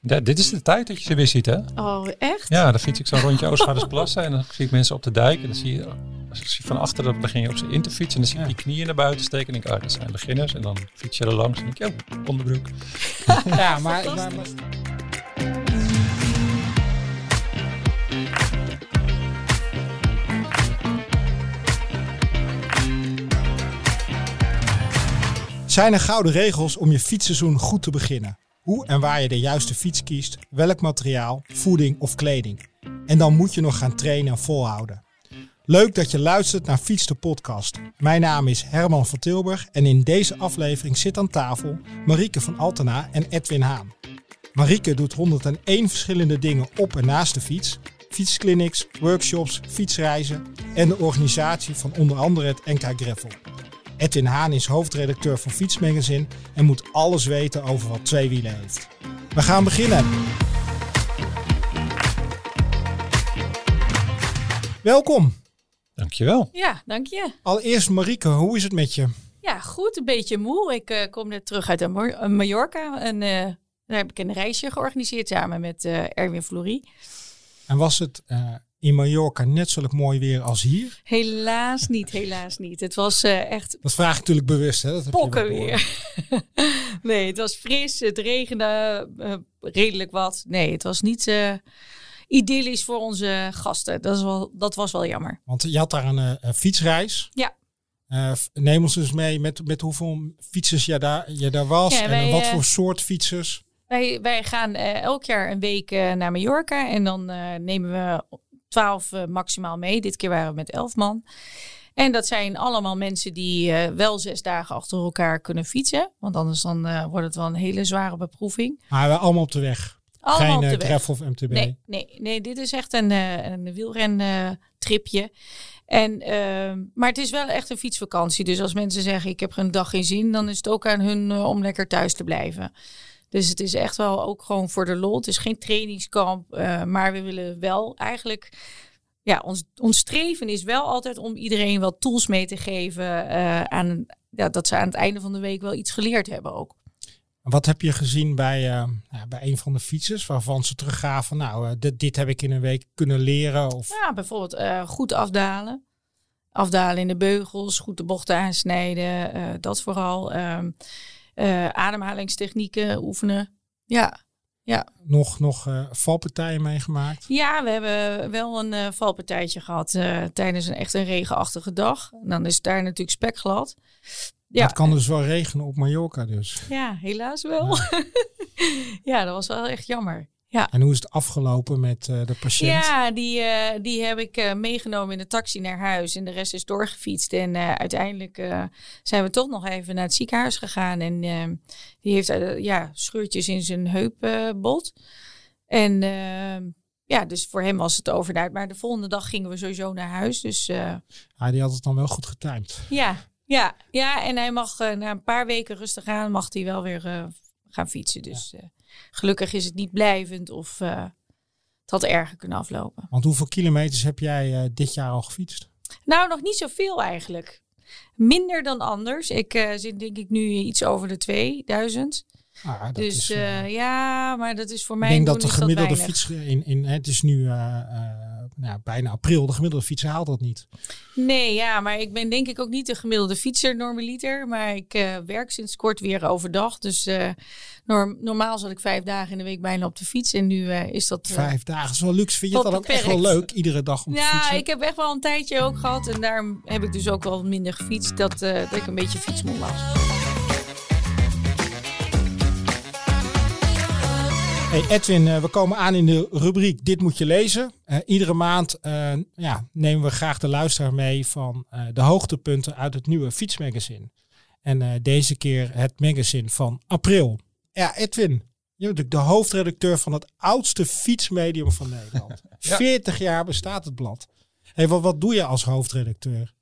Ja, dit is de tijd dat je ze weer ziet, hè? Oh, echt? Ja, dan fiets ik zo'n rondje Oostvaardersplassen en dan zie ik mensen op de dijk. En dan zie je, van achter, dan begin je op ze in te fietsen. En dan zie ik die knieën naar buiten steken. En denk ik, ah, dat zijn beginners. En dan fiets je er langs en denk ik, ja, onderbroek. Ja, maar, maar, maar- Zijn er gouden regels om je fietsseizoen goed te beginnen? Hoe en waar je de juiste fiets kiest, welk materiaal, voeding of kleding. En dan moet je nog gaan trainen en volhouden. Leuk dat je luistert naar Fiets de podcast. Mijn naam is Herman van Tilburg en in deze aflevering zit aan tafel Marieke van Altena en Edwin Haan. Marieke doet 101 verschillende dingen op en naast de fiets. Fietsclinics, workshops, fietsreizen en de organisatie van onder andere het NK Greffel. Edwin Haan is hoofdredacteur van Fietsmagazine en moet alles weten over wat twee wielen heeft. We gaan beginnen. Welkom. Dankjewel. Ja, dank je. Allereerst Marieke, hoe is het met je? Ja, goed. Een beetje moe. Ik eh, kom net terug uit eh, Mallorca. En eh, daar heb ik een reisje georganiseerd samen met eh, Erwin Florie. En was het eh, in Mallorca net zo mooi weer als hier? Helaas niet, helaas niet. Het was eh, echt Dat vraag ik natuurlijk bewust. Hè? Dat heb je pokken weer. nee, het was fris. Het regende eh, redelijk wat. Nee, het was niet eh, idyllisch voor onze gasten. Dat, is wel, dat was wel jammer. Want je had daar een fietsreis. Ja. Neem ons dus mee met, met hoeveel fietsers je daar, je daar was. Ja, en wat voor soort fietsers. Wij, wij gaan elk jaar een week naar Mallorca en dan nemen we twaalf eh, maximaal mee. Dit keer waren we met elf man. En dat zijn allemaal mensen die eh, wel zes dagen achter elkaar kunnen fietsen. Want anders dan, eh, wordt het wel een hele zware beproeving. Maar we allemaal op de weg. Allemaal Geen op de weg. gravel of MTB. Nee, nee, nee, dit is echt een, een wielrentripje. en, ehm, maar het is wel echt een fietsvakantie. Dus als mensen zeggen ik heb er een dag geen zin, dan is het ook aan hun om lekker thuis te blijven. Dus het is echt wel ook gewoon voor de lol. Het is geen trainingskamp, eh, maar we willen wel eigenlijk... Ja, ons, ons streven is wel altijd om iedereen wat tools mee te geven. eh, aan, ja, dat ze aan het einde van de week wel iets geleerd hebben ook. Wat heb je gezien bij, eh, ja, bij een van de fietsers waarvan ze teruggaven? Nou, dit, dit heb ik in een week kunnen leren. Of Ja, bijvoorbeeld goed afdalen. Afdalen in de beugels, goed de bochten aansnijden, dat vooral. Ehm, eh, ademhalingstechnieken oefenen. Ja. nog, nog eh, valpartijen meegemaakt. ja, we hebben wel een eh, valpartijtje gehad eh, tijdens een echt een regenachtige dag. En dan is het daar natuurlijk spekglad. Ja. Ja, Het kan dus wel regenen op Mallorca dus. ja helaas wel. Ja. dat was wel echt jammer. En hoe is het afgelopen met eh, de patiënt? Ja, die, eh, die heb ik eh, meegenomen in de taxi naar huis. En de rest is doorgefietst. En uiteindelijk zijn we toch nog even naar het ziekenhuis gegaan. En eh, die heeft ja, scheurtjes in zijn heupbot. en eh, ja, dus voor hem was het overduid. Maar de volgende dag gingen we sowieso naar huis. Dus Ah, die had het dan wel goed getimed. ja, ja, ja. En hij mag na een paar weken rustig aan, mag hij wel weer gaan fietsen. Dus eh, gelukkig is het niet blijvend of eh, het had erger kunnen aflopen. Want hoeveel kilometers heb jij eh, dit jaar al gefietst? Nou, nog niet zoveel eigenlijk. Minder dan anders. Ik eh, zit denk ik nu iets over de 2000. Ah, dat dus is, ja, maar dat is voor ik mij denk doen dat de gemiddelde fiets in, in het is nu nou, bijna april. De gemiddelde fietser haalt dat niet. Nee, ja, maar ik ben denk ik ook niet de gemiddelde fietser normaliter. Maar ik eh, werk sinds kort weer overdag. Dus eh, norm- normaal zat ik vijf dagen in de week bijna op de fiets. En nu eh, is dat... Vijf dagen is wel luxe. Vind je dat ook echt wel leuk? Iedere dag om te Ja, fietsen? ik heb echt wel een tijdje ook gehad. En daarom heb ik dus ook wel minder gefietst. Dat, dat ik een beetje fietsmoe was. Hey Edwin, eh, we komen aan in de rubriek Dit moet je lezen. Eh, iedere maand eh, ja, nemen we graag de luisteraar mee van de hoogtepunten uit het nieuwe fietsmagazine. En deze keer het magazine van april. Ja, Edwin, je bent natuurlijk de hoofdredacteur van het oudste fietsmedium van Nederland. Ja. 40 jaar bestaat het blad. Hey, wat, wat doe je als hoofdredacteur?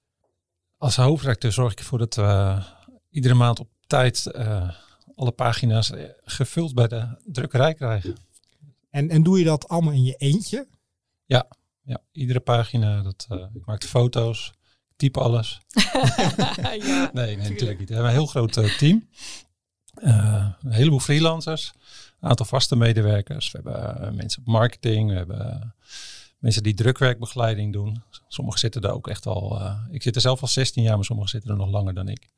Als hoofdredacteur zorg ik ervoor dat we iedere maand op tijd alle pagina's eh, gevuld bij de drukkerij krijgen. En, en doe je dat allemaal in je eentje? Ja, iedere pagina. Dat, eh, ik maak de foto's, ik type alles. ja. Nee, nee natuurlijk niet. We hebben een heel groot eh, team. Eh, een heleboel freelancers aantal vaste medewerkers. We hebben mensen op marketing. We hebben mensen die drukwerkbegeleiding doen. Sommigen zitten er ook echt al... eh, ik zit er zelf al 16 jaar, maar sommigen zitten er nog langer dan ik.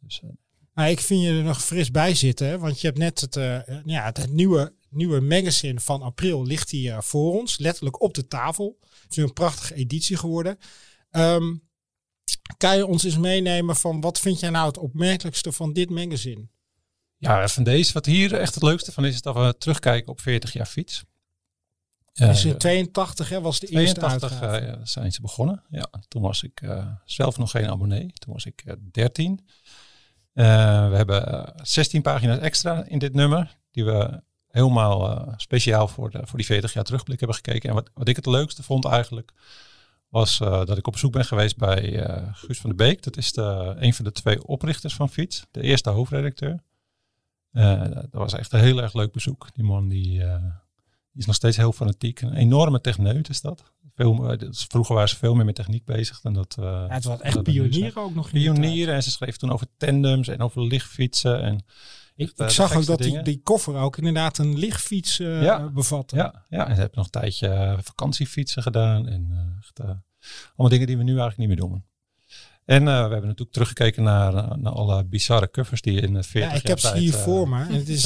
Dus, eh, Maar ik vind je er nog fris bij zitten, want je hebt net het, eh, ja, het, nieuwe, nieuwe magazine van april ligt hier eh, voor ons, letterlijk op de tafel. Het is een prachtige editie geworden. Ehm, kan je ons eens meenemen van wat vind jij nou het opmerkelijkste van dit magazine? ja, van deze, wat hier echt het leukste van is, is dat we terugkijken op 40 jaar fiets. Eh, Dus in 82 hè, was de eerste 82 uitgave. eh, zijn ze begonnen. Ja, toen was ik zelf nog geen abonnee. Toen was ik eh, 13. Eh, we hebben eh, 16 pagina's extra in dit nummer. Die we helemaal eh, speciaal voor, de, voor die 40 jaar terugblik hebben gekeken. En wat, wat ik het leukste vond eigenlijk, was eh, dat ik op bezoek ben geweest bij eh, Guus van de Beek. Dat is de, een van de twee oprichters van Fiets. De eerste hoofdredacteur. Eh, dat was echt een heel erg leuk bezoek. Die man die, eh, die is nog steeds heel fanatiek. Een enorme techneut is dat. Veel, eh, dus vroeger waren ze veel meer met techniek bezig dan dat. eh, Ja, het was echt dat we nu zijn. pionier ook nog. Pionieren. En ze schreef toen over tandems en over lichtfietsen. En Ik, eh, ik de zag ook dat die, die koffer ook inderdaad een lichtfiets eh, Ja. bevatte. Ja, ja, en ze hebben nog een tijdje eh, vakantiefietsen gedaan. En eh, echt, eh, allemaal dingen die we nu eigenlijk niet meer doen. En eh, we hebben natuurlijk teruggekeken naar, eh, naar alle bizarre covers die in het 40 Ja, ik heb ze tijd, hier eh, voor me. En het is,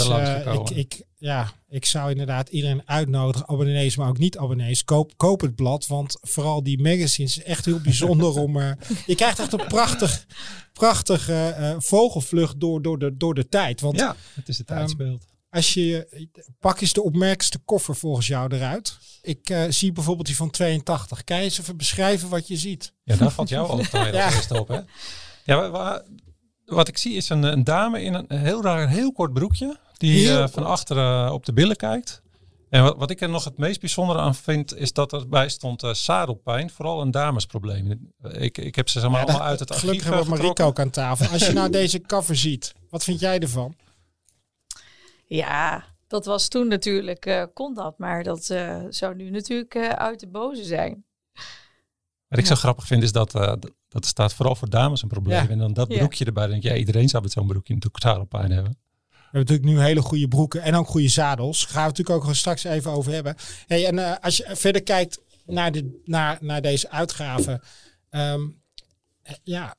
ik, ik, ja, ik zou inderdaad iedereen uitnodigen, abonnees, maar ook niet abonnees. Koop, koop het blad, want vooral die magazines is echt heel bijzonder om. je krijgt echt een prachtig, prachtige vogelvlucht door, door, de, door de tijd. Want Ja, het is het tijdsbeeld. Als je pak eens de opmerkelijkste koffer volgens jou eruit. Ik eh, zie bijvoorbeeld die van 82. Kan je eens even beschrijven wat je ziet? Ja, daar valt jou. Ja. eerste op, hè? Ja, wa- wa- wat ik zie is een, een dame in een heel raar, heel kort broekje. Die eh, van achteren op de billen kijkt. En wat, wat ik er nog het meest bijzondere aan vind, is dat erbij stond eh, zadelpijn. Vooral een damesprobleem. Ik, ik heb ze zeg maar Ja, allemaal dat- uit het archief gelukkig hebben we. Marieke ook aan tafel. Als je nou deze cover ziet, wat vind jij ervan? Ja, dat was toen natuurlijk, eh, kon dat. Maar dat eh, zou nu natuurlijk eh, uit de boze zijn. Wat ik zo grappig vind, is dat, eh, dat staat vooral voor dames een probleem. Ja. En dan dat Ja. broekje erbij. Dan denk je, ja, iedereen zou met zo'n broekje natuurlijk zadelpijn hebben. We hebben natuurlijk nu hele goede broeken en ook goede zadels. Daar gaan we het natuurlijk ook straks even over hebben. Hey, en eh, als je verder kijkt naar, de, naar, naar deze uitgave. ehm, eh, ja,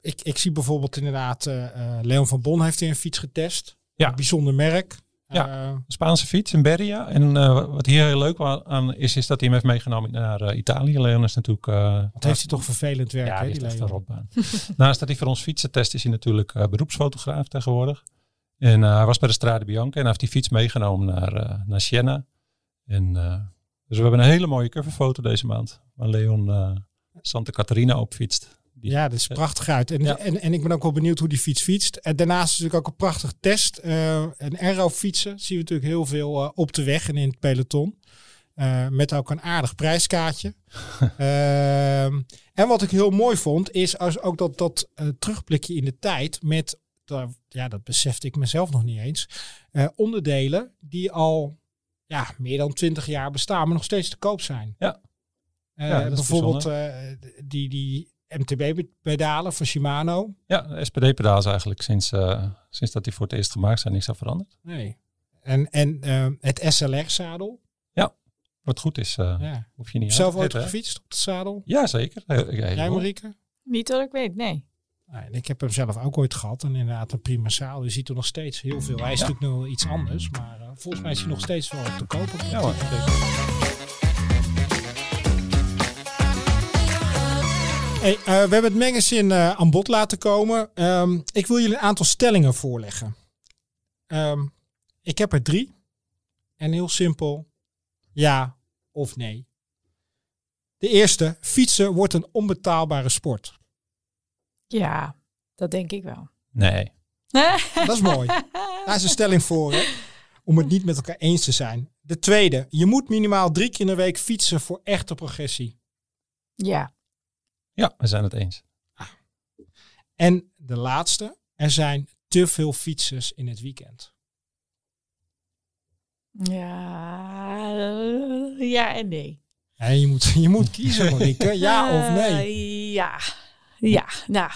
ik, ik zie bijvoorbeeld inderdaad eh, eh, Leon van Bon heeft hier een fiets getest. Ja. Een bijzonder merk. Ja. Eh, Een Spaanse fiets in Beria. En eh, wat hier heel leuk aan is, is dat hij hem heeft meegenomen naar eh, Italië. Leon is natuurlijk... eh, wat heeft hij toch vervelend werk, Ja, hè, die echt een rotbaan. Naast dat hij voor ons fietsen test, is hij natuurlijk beroepsfotograaf tegenwoordig. En hij was bij de Strade Bianca en hij heeft die fiets meegenomen naar, naar Siena. En, dus we hebben een hele mooie coverfoto deze maand. Waar Leon Santa Catarina op fietst. Die- Ja, dat is prachtig uit. En, Ja. en, en ik ben ook wel benieuwd hoe die fiets fietst. En daarnaast is natuurlijk ook een prachtig test. eh een aero fietsen zien we natuurlijk heel veel eh, op de weg en in het peloton. Eh, met ook een aardig prijskaartje. Ehm, en wat ik heel mooi vond, is als ook dat, dat eh, terugblikje in de tijd met, ja, dat besefte ik mezelf nog niet eens, eh, onderdelen die al ja, meer dan twintig jaar bestaan, maar nog steeds te koop zijn. Ja. Eh, bijvoorbeeld eh, die, die MTB-pedalen van Shimano. Ja, de SPD-pedaal is eigenlijk sinds, eh, sinds dat die voor het eerst gemaakt zijn niks aan veranderd. Nee. En, en eh, het SLR-zadel. Wat goed is, eh, Ja. hoef je niet Zelf ooit gefietst op het zadel? Ja, zeker. Heel- ja, Jij. Marieke? Niet dat ik weet, nee. En ik heb hem zelf ook ooit gehad. En inderdaad een prima zadel. Je ziet er nog steeds heel veel. Hij is Ja. natuurlijk nog wel iets anders. Maar eh, volgens mij is hij nog steeds wel te koop. op Ja hoor, Hey, eh, we hebben het magazine eh, aan bod laten komen. Ehm, ik wil jullie een aantal stellingen voorleggen. Ehm, ik heb er drie. En heel simpel. Ja of nee. De eerste. Fietsen wordt een onbetaalbare sport. Ja, dat denk ik wel. Nee. Dat is mooi. Daar is een stelling voor. Hè? Om het niet met elkaar eens te zijn. De tweede. Je moet minimaal drie keer in de week fietsen voor echte progressie. Ja, Ja, we zijn het eens. En de laatste. Er zijn te veel fietsers in het weekend. ja, ja en nee. En je, moet, je moet kiezen, Marieke. Ja of nee? Eh, ja, ja. Nou,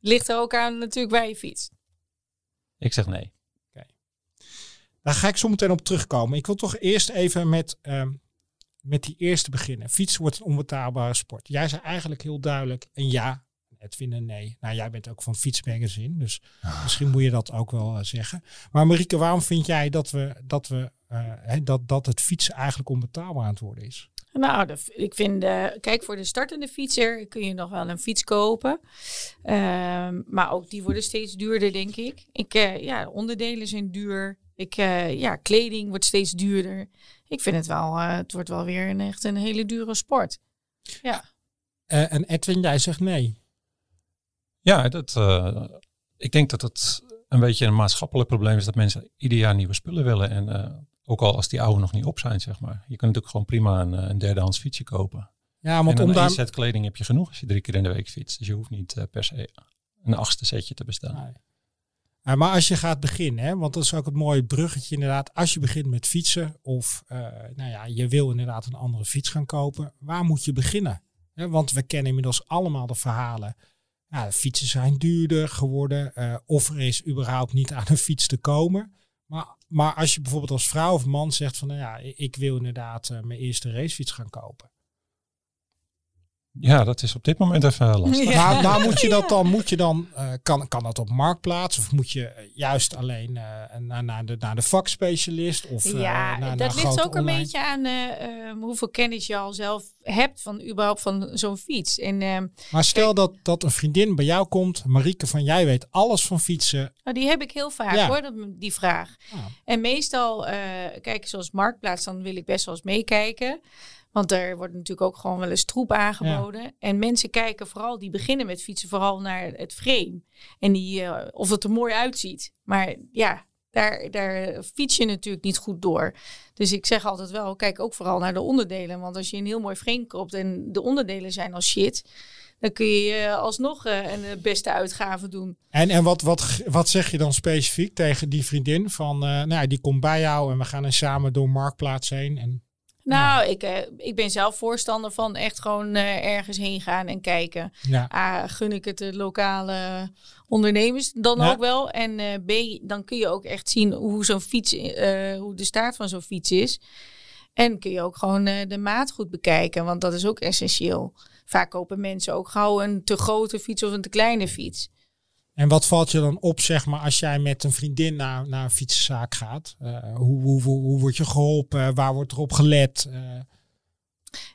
ligt er ook aan natuurlijk waar je fietst. Ik zeg nee. Daar ga ik zo meteen op terugkomen. Ik wil toch eerst even met, ehm, met die eerste beginnen. Fietsen wordt een onbetaalbare sport. Jij zei eigenlijk heel duidelijk een ja. Edwin een nee. Nou, jij bent ook van fietsmagazine, dus misschien moet je dat ook wel eh, zeggen. Maar Marieke, waarom vind jij dat, we, dat, we, eh, hè, dat, dat het fietsen eigenlijk onbetaalbaar aan het worden is? Nou, de, ik vind, uh, kijk, voor de startende fietser kun je nog wel een fiets kopen. Ehm, maar ook die worden steeds duurder, denk ik. ik ja, onderdelen zijn duur. Ik, ja, kleding wordt steeds duurder. Ik vind het wel, het wordt wel weer een, echt een hele dure sport. Ja. en Edwin, jij zegt nee. Ja, dat, uh, ik denk dat het een beetje een maatschappelijk probleem is dat mensen ieder jaar nieuwe spullen willen. En uh, ook al als die oude nog niet op zijn, zeg maar. Je kunt natuurlijk gewoon prima een, eh, een derdehands fietsje kopen. Ja, maar en om een set kleding heb je genoeg als je drie keer in de week fietst. Dus je hoeft niet uh, per se een achtste setje te bestellen. Nee. Ja, maar als je gaat beginnen, hè, want dat is ook het mooie bruggetje inderdaad. Als je begint met fietsen of uh, nou ja, je wil inderdaad een andere fiets gaan kopen. Waar moet je beginnen? Want we kennen inmiddels allemaal de verhalen ja, fietsen zijn duurder geworden. Uh, of er is überhaupt niet aan een fiets te komen. Maar, maar als je bijvoorbeeld als vrouw of man zegt van nou ja, ik wil inderdaad mijn eerste racefiets gaan kopen. Ja, dat is op dit moment even lastig. Ja. Maar, maar, moet je dat dan, moet je dan uh, kan, kan dat op marktplaats of moet je juist alleen uh, naar, naar, de, naar de vakspecialist? Of, ja, uh, naar, dat naar ligt ook online? een beetje aan hoeveel kennis je al zelf hebt van überhaupt van zo'n fiets. En, ehm, maar stel dat, dat een vriendin bij jou komt, Marieke van jij weet alles van fietsen. Oh, die heb ik heel vaak Ja. hoor, dat, die vraag. Ja. En meestal, kijk, zoals marktplaats, dan wil ik best wel eens meekijken. Want er wordt natuurlijk ook gewoon wel eens troep aangeboden. En mensen kijken vooral, die beginnen met fietsen vooral naar het frame. En die, uh, of het er mooi uitziet. Maar ja, daar, daar fiets je natuurlijk niet goed door. Dus ik zeg altijd wel, kijk ook vooral naar de onderdelen. Want als je een heel mooi frame koopt en de onderdelen zijn al shit... dan kun je alsnog uh, een beste uitgave doen. En, en wat, wat, wat zeg je dan specifiek tegen die vriendin? Van, uh, nou ja, die komt bij jou en we gaan er samen door Marktplaats heen. En nou, ja. ik, uh, ik ben zelf voorstander van echt gewoon uh, ergens heen gaan en kijken. Ja. A, gun ik het de lokale ondernemers dan Ja. ook wel. En uh, B, dan kun je ook echt zien hoe zo'n fiets, hoe de staart van zo'n fiets is. En kun je ook gewoon de maat goed bekijken, want dat is ook essentieel. Vaak kopen mensen ook gauw een te grote fiets of een te kleine fiets. En wat valt je dan op, zeg maar, als jij met een vriendin naar, naar een fietszaak gaat? Uh, hoe, hoe, hoe, hoe word je geholpen? Waar wordt er op gelet? Uh...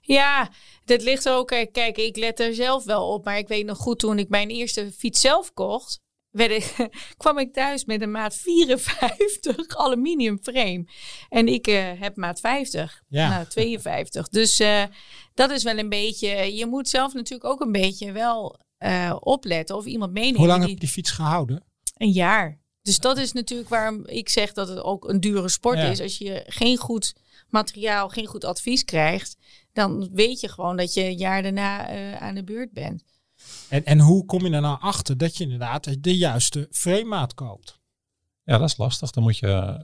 Ja, dat ligt ook. Kijk, ik let er zelf wel op. Maar ik weet nog goed, toen ik mijn eerste fiets zelf kocht, werd ik, kwam ik thuis met een maat 54 aluminium frame. En ik uh, heb maat 50. Ja. Nou, 52. Dus dat is wel een beetje. Je moet zelf natuurlijk ook een beetje wel uh, opletten of iemand meeneemt. Hoe lang die, heb je die fiets gehouden? Een jaar. Dus dat is natuurlijk waarom ik zeg dat het ook een dure sport Ja. is. Als je geen goed materiaal, geen goed advies krijgt, dan weet je gewoon dat je een jaar daarna uh, aan de beurt bent. En, en hoe kom je er nou achter dat je inderdaad de juiste framemaat koopt? Ja, dat is lastig. Dan moet je.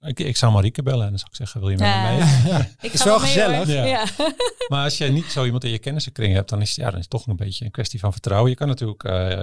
Ik, ik zou Marieke bellen en dan zou ik zeggen: Wil je met Ja. me mee? Ja. Ik Is ga wel mee, gezellig. Ja. Ja. Maar als je niet zo iemand in je kennissenkring hebt, dan is, ja, dan is het toch een beetje een kwestie van vertrouwen. Je kan natuurlijk, eh,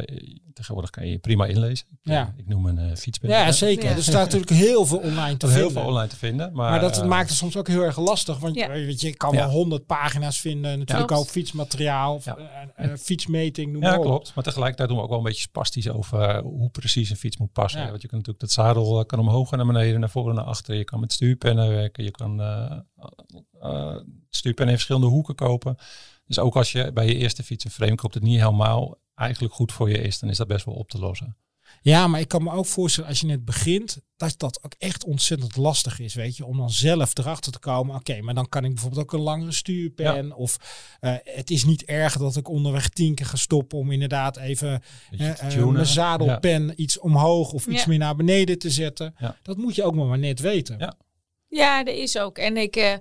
tegenwoordig kan je je prima inlezen. Ik, Ja. eh, ik noem een uh. Ja, zeker. Ja. Er staat natuurlijk heel veel online te is heel vinden. veel online te vinden. Maar, Maar dat eh, maakt het soms ook heel erg lastig. Want Ja. weet je, je kan Ja. wel honderd pagina's vinden. Natuurlijk ook fietsmateriaal, Ja. eh, eh, fietsmeting, noem Ja, maar op. klopt. Maar tegelijkertijd doen we ook wel een beetje spastisch over eh, hoe precies een fiets moet passen. Ja. Want je kan natuurlijk dat zadel eh, kan omhoog en naar beneden, naar voren en naar achter. Je kan met stuurpennen werken. Je kan eh eh, stuurpennen in verschillende hoeken kopen. Dus ook als je bij je eerste fiets een frame koopt, het niet helemaal eigenlijk goed voor je is, dan is dat best wel op te lossen. Ja, maar ik kan me ook voorstellen als je net begint, dat dat ook echt ontzettend lastig is, weet je, om dan zelf erachter te komen. Oké, maar dan kan ik bijvoorbeeld ook een langere stuurpen. Of uh, het is niet erg dat ik onderweg tien keer ga stoppen om inderdaad even uh, uh, tunen. mijn zadelpen iets omhoog of iets Ja. meer naar beneden te zetten. Ja. Dat moet je ook maar, maar net weten. Ja. Ja, dat is ook. En ik, uh,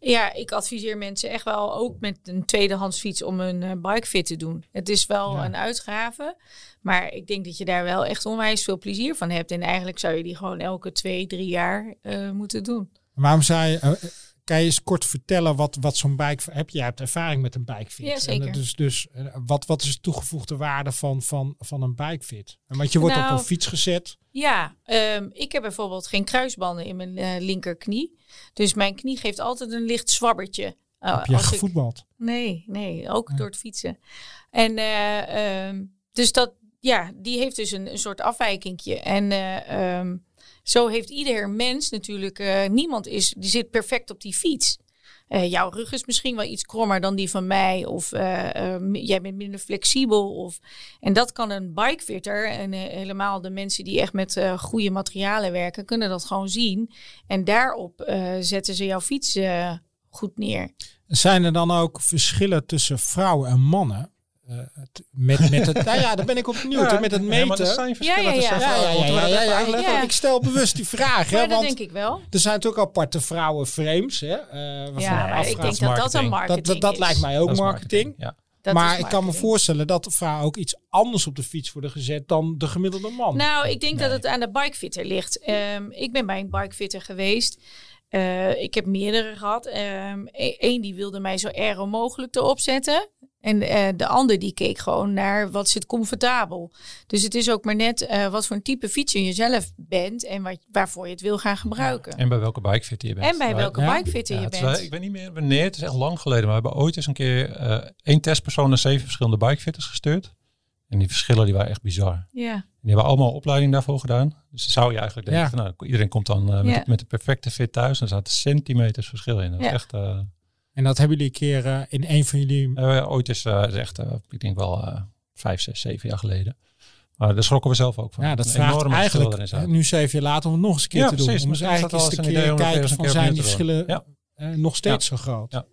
ja, ik adviseer mensen echt wel ook met een tweedehands fiets om een uh, bikefit te doen. Het is wel Ja. een uitgave, maar ik denk dat je daar wel echt onwijs veel plezier van hebt. En eigenlijk zou je die gewoon elke twee, drie jaar uh, moeten doen. Waarom zou je, kan je eens kort vertellen wat, wat zo'n bike... Heb jij hebt ervaring met een bikefit. Ja, zeker. En dus dus eh, wat, wat is de toegevoegde waarde van, van, van een bikefit? En Want je wordt op Nou, een fiets gezet. Ja, ehm, ik heb bijvoorbeeld geen kruisbanden in mijn eh, linkerknie. Dus mijn knie geeft altijd een licht zwabbertje. Uh, heb je als ik- gevoetbald? Nee, nee, ook door het fietsen. En eh, ehm, dus dat, ja, die heeft dus een, een soort afwijkingje. En eh, ehm, zo heeft ieder mens natuurlijk, eh, niemand is, die zit perfect op die fiets. Eh, jouw rug is misschien wel iets krommer dan die van mij. Of eh, jij bent minder flexibel. Of, en dat kan een bikefitter. En helemaal de mensen die echt met goede materialen werken, kunnen dat gewoon zien. En daarop zetten ze jouw fiets goed neer. Zijn er dan ook verschillen tussen vrouwen en mannen? Eh, met, met het, nou ja, daar ben ik op benieuwd. hè, met het Ja, maar er meten. zijn verschillen Ja, ja, tussen ja. Ja, ja, ja, ja, ja, ja? Ja. Ik stel bewust die vraag. Hè, Maar dat want denk ik wel. er zijn natuurlijk aparte vrouwenframes. Hè, eh, Ja, maar ik denk dat dat een marketing. marketing dat, dat, dat is. lijkt mij ook Dat is marketing. Ja. Dat maar ik kan me marketing. voorstellen dat vrouwen ook iets anders op de fiets worden gezet dan de gemiddelde man. Nou, ik denk dat het aan de bikefitter ligt. Ehm, ik ben bij een bikefitter geweest. Eh, ik heb meerdere gehad. Eén die wilde mij zo aero mogelijk erop zetten. En eh, de ander die keek gewoon naar wat zit comfortabel. Dus het is ook maar net eh, wat voor een type fietser je zelf bent en wat, waarvoor je het wil gaan gebruiken. En bij welke bikefitter je bent. En bij welke ja. bikefitter Ja, je is bent. wel- ik weet niet meer wanneer, het is echt lang geleden. Maar we hebben ooit eens een keer eh, één testpersoon naar zeven verschillende bikefitters gestuurd. En die verschillen die waren echt bizar. Ja. En die hebben allemaal opleiding daarvoor gedaan. Dus dan zou je eigenlijk denken, Ja. van, nou, iedereen komt dan met, met de perfecte fit thuis. En er zaten centimeters verschil in. Dat is Ja. echt... En dat hebben jullie een keer eh, in een van jullie... eh, ooit is, eh, is echt, eh, ik denk wel eh, vijf, zes, zeven jaar geleden. Maar daar schrokken we zelf ook van. Ja, dat Een vraagt eigenlijk nu zeven jaar later om het nog eens een keer Ja, te doen. precies. Om eens eigenlijk eens te keer kijken van keer zijn die verschillen. Ja. nog steeds zo groot. Ja.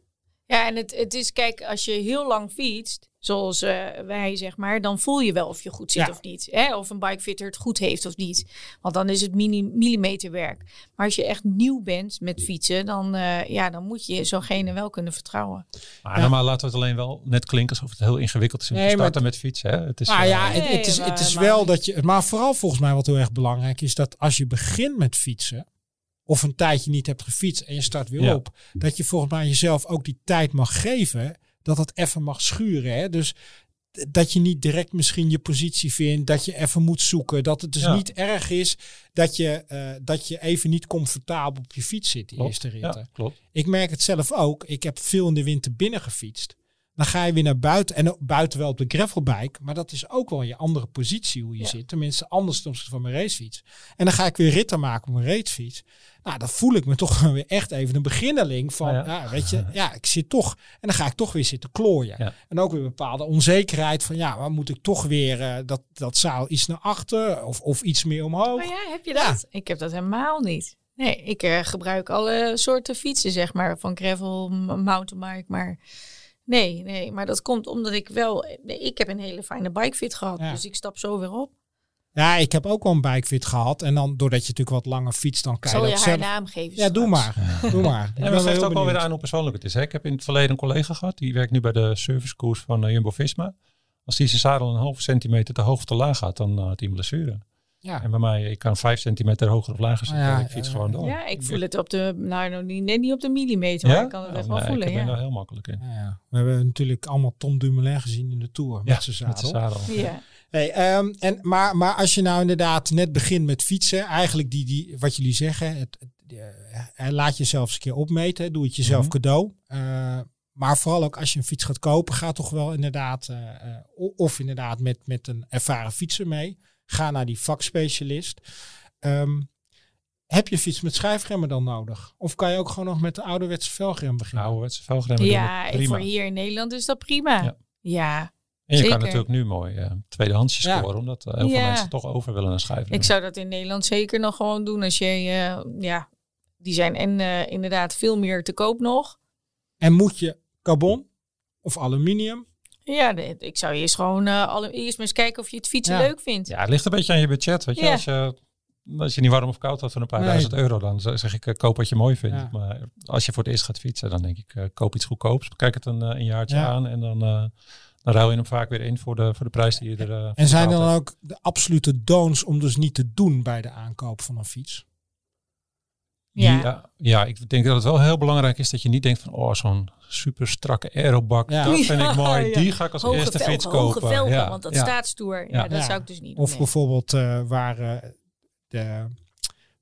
Ja, en het, het is, kijk, als je heel lang fietst, zoals eh, wij zeg maar, dan voel je wel of je goed zit Ja. of niet. Hè? Of een bikefitter het goed heeft of niet. Want dan is het mini, millimeterwerk. Maar als je echt nieuw bent met fietsen, dan, eh, ja, dan moet je zo'gene wel kunnen vertrouwen. Maar Ja. normaal laten we het alleen wel net klinken alsof het heel ingewikkeld is om Nee, te maar starten met fietsen. Hè? Het is, Nou eh, ja, het, Nee, het is, het maar- is maar- wel dat je... Maar vooral volgens mij wat heel erg belangrijk is... dat als je begint met fietsen... of een tijdje niet hebt gefietst en je start weer Ja. op... dat je volgens mij jezelf ook die tijd mag geven... dat het even mag schuren. Hè? Dus dat je niet direct misschien je positie vindt... dat je even moet zoeken. Dat het dus Ja. niet erg is... dat je, eh, dat je even niet comfortabel op je fiets zit, klopt. eerste ritten. Ja, klopt. Ik merk het zelf ook. Ik heb veel in de winter binnen gefietst. Dan ga je weer naar buiten. En buiten wel op de gravelbike. Maar dat is ook wel je andere positie hoe je Ja. zit. Tenminste anders opzichte van mijn racefiets. En dan ga ik weer ritten maken op mijn racefiets. Nou, dan voel ik me toch weer echt even een beginnerling van, Ja, ja. ja. weet je, ja, ik zit toch. En dan ga ik toch weer zitten klooien. Ja. En ook weer bepaalde onzekerheid van, ja, maar moet ik toch weer eh, dat, dat zaal iets naar achter of, of iets meer omhoog? Maar ja, heb je dat? Ik heb dat helemaal niet. Nee, ik eh, gebruik alle soorten fietsen, zeg maar, van gravel, mountainbike, maar... Nee, nee, maar dat komt omdat ik wel... Ik heb een hele fijne bikefit gehad, Ja. dus ik stap zo weer op. Ja, ik heb ook wel een bikefit gehad. En dan, doordat je natuurlijk wat langer fietst, dan kan Zal je je dat haar zelf... naam geven Ja, doe maar. Doe maar. Ja, wel het geeft ook wel weer aan hoe persoonlijk het is. Hè? Ik heb in het verleden een collega gehad, die werkt nu bij de servicekoers van eh, Jumbo-Visma. Als die zijn zadel een halve centimeter te hoog of te laag gaat, dan eh, had hij een blessure. Ja. En bij mij, ik kan vijf centimeter hoger of lager zitten. Ja, ik fiets ja, gewoon ja. door. Ja, ik voel het op de, nou, niet, niet op de millimeter, maar ik kan het echt wel nee, voelen. Ik ben Ja. daar heel makkelijk in. Ja, ja. We hebben natuurlijk allemaal Tom Dumoulin gezien in de Tour met zijn met zadel. zijn zadel. Ja. Hey, ehm, en, maar, maar als je nou inderdaad net begint met fietsen, eigenlijk die, die, wat jullie zeggen, het, het, eh, laat jezelf eens een keer opmeten, doe het jezelf Mhm. cadeau. Eh, maar vooral ook als je een fiets gaat kopen, ga toch wel inderdaad, eh, eh, of inderdaad met, met een ervaren fietser mee. Ga naar die vakspecialist. Ehm, heb je fiets met schijfremmen dan nodig? Of kan je ook gewoon nog met de ouderwetse velgrem beginnen? Ouderwetse velgremmen Ja, prima. voor hier in Nederland is dat prima. Ja. Ja, En je zeker. kan natuurlijk nu mooi eh tweedehandsjes Ja. scoren, omdat eh, heel veel Ja. mensen toch over willen naar schijven. ik zou dat in Nederland zeker nog gewoon doen als je, eh, ja, die zijn en eh, inderdaad veel meer te koop nog. En moet je carbon of aluminium? Ja, ik zou eerst gewoon eh, alle, eerst maar eens kijken of je het fietsen Ja. leuk vindt. Ja, het ligt een beetje aan je budget. Weet je? Ja. Als, je als je niet warm of koud had van een paar Nee. duizend euro, dan zeg ik eh, koop wat je mooi vindt. Ja. Maar als je voor het eerst gaat fietsen, dan denk ik eh, koop iets goedkoops. Kijk het een, een jaartje Ja. aan en dan, eh, dan ruil je hem vaak weer in voor de, voor de prijs die je er eh, En zijn er dan hebt. ook de absolute don'ts om dus niet te doen bij de aankoop van een fiets? Ja. ja. ja, ik denk dat het wel heel belangrijk is dat je niet denkt van, oh, zo'n super strakke aerobak, Ja. dat vind ik mooi. ja. Die ga ik als Hoge eerste velgen, fiets kopen. hoge velgen, ja, want dat ja. staat stoer. Ja, Ja. dat Ja. zou ik dus niet Of doen. bijvoorbeeld eh, waar eh, de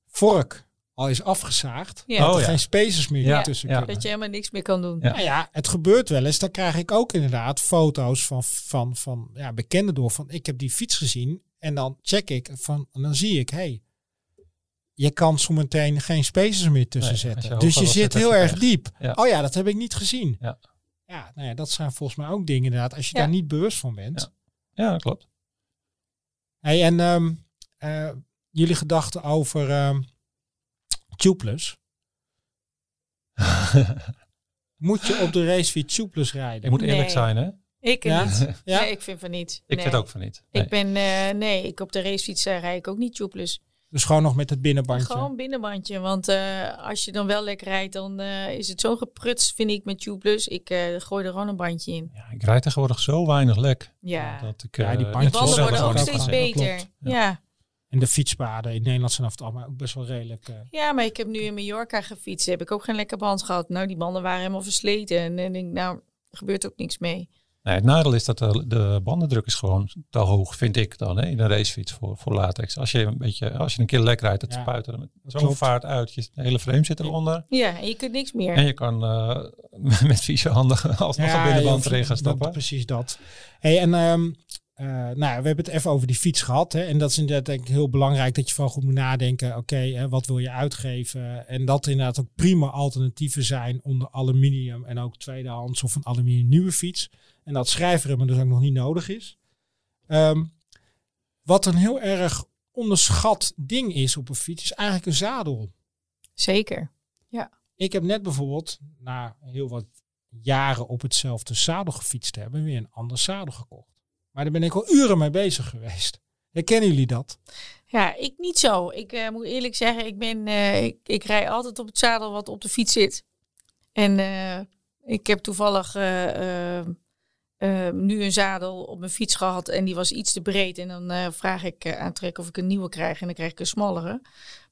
vork al is afgezaagd. Ja. Dat Oh, er ja. geen spacers meer Ja, tussen ja. kunnen. Dat je helemaal niks meer kan doen. Ja. Nou ja, het gebeurt wel eens. Dan krijg ik ook inderdaad foto's van, van, van ja, bekenden door. Van ik heb die fiets gezien. En dan check ik van, en dan zie ik, hey, je kan zo meteen geen spacers meer tussen Nee, als je zetten. dus je zit heel erg weg. diep. Ja. Oh ja, dat heb ik niet gezien. Ja. Ja, nou ja, dat zijn volgens mij ook dingen inderdaad. Als je Ja. daar niet bewust van bent. Ja. Ja, dat klopt. Hey, en ehm, eh, jullie gedachten over ehm tubeless. Moet je op de racefiets tubeless rijden? Je moet eerlijk Nee. zijn, hè? Ik Ja? niet. Ja? Nee, ik vind van niet. Ik nee. vind ook van niet. Nee. Ik ben, eh, nee, ik op de racefiets eh, rijd ik ook niet tubeless. Dus gewoon nog met het binnenbandje. Gewoon binnenbandje. Want eh, als je dan wel lekker rijdt, dan eh, is het zo gepruts, vind ik, met tubeless. Ik eh, gooi er gewoon een bandje in. Ja, ik rijd tegenwoordig zo weinig lek. Ja. Dat ik, Ja, die eh, bandjes worden worden ook ook steeds gaan. beter. Ja. Ja. En de fietspaden in Nederland zijn over het algemeen ook best wel redelijk. ja, maar ik heb nu in Mallorca gefietst. Heb ik ook geen lekker band gehad. Nou, die banden waren helemaal versleten. En dan denk ik, nou, er gebeurt ook niks mee. Nee, het nadeel is dat de, de bandendruk is gewoon te hoog, vind ik dan, hè, in een racefiets voor, voor latex. Als je een beetje, als je een keer lek rijdt, het Ja, spuit er met zo'n vaart uit. Je, de hele frame zit eronder. Ja, en je kunt niks meer. En je kan eh, met vieze handen alsnog een binnenband ja, erin gaan dat- stappen. Precies dat. Hey, en ehm, eh, nou, we hebben het even over die fiets gehad. Hè, en dat is inderdaad denk ik heel belangrijk dat je van goed moet nadenken. Oké, wat wil je uitgeven? En dat er inderdaad ook prima alternatieven zijn onder aluminium en ook tweedehands of een aluminium nieuwe fiets. En dat schrijfremmen dus ook nog niet nodig is. Ehm, wat een heel erg onderschat ding is op een fiets, is eigenlijk een zadel. Zeker. Ik heb net bijvoorbeeld, na heel wat jaren op hetzelfde zadel gefietst te hebben, weer een ander zadel gekocht. Maar daar ben ik al uren mee bezig geweest. Herkennen jullie dat? Ja, ik niet zo. Ik eh, moet eerlijk zeggen, ik, ben, eh, ik, ik rij altijd op het zadel wat op de fiets zit. En eh, ik heb toevallig nu een zadel op mijn fiets gehad en die was iets te breed. En dan vraag ik uh, aantrekken of ik een nieuwe krijg en dan krijg ik een smallere.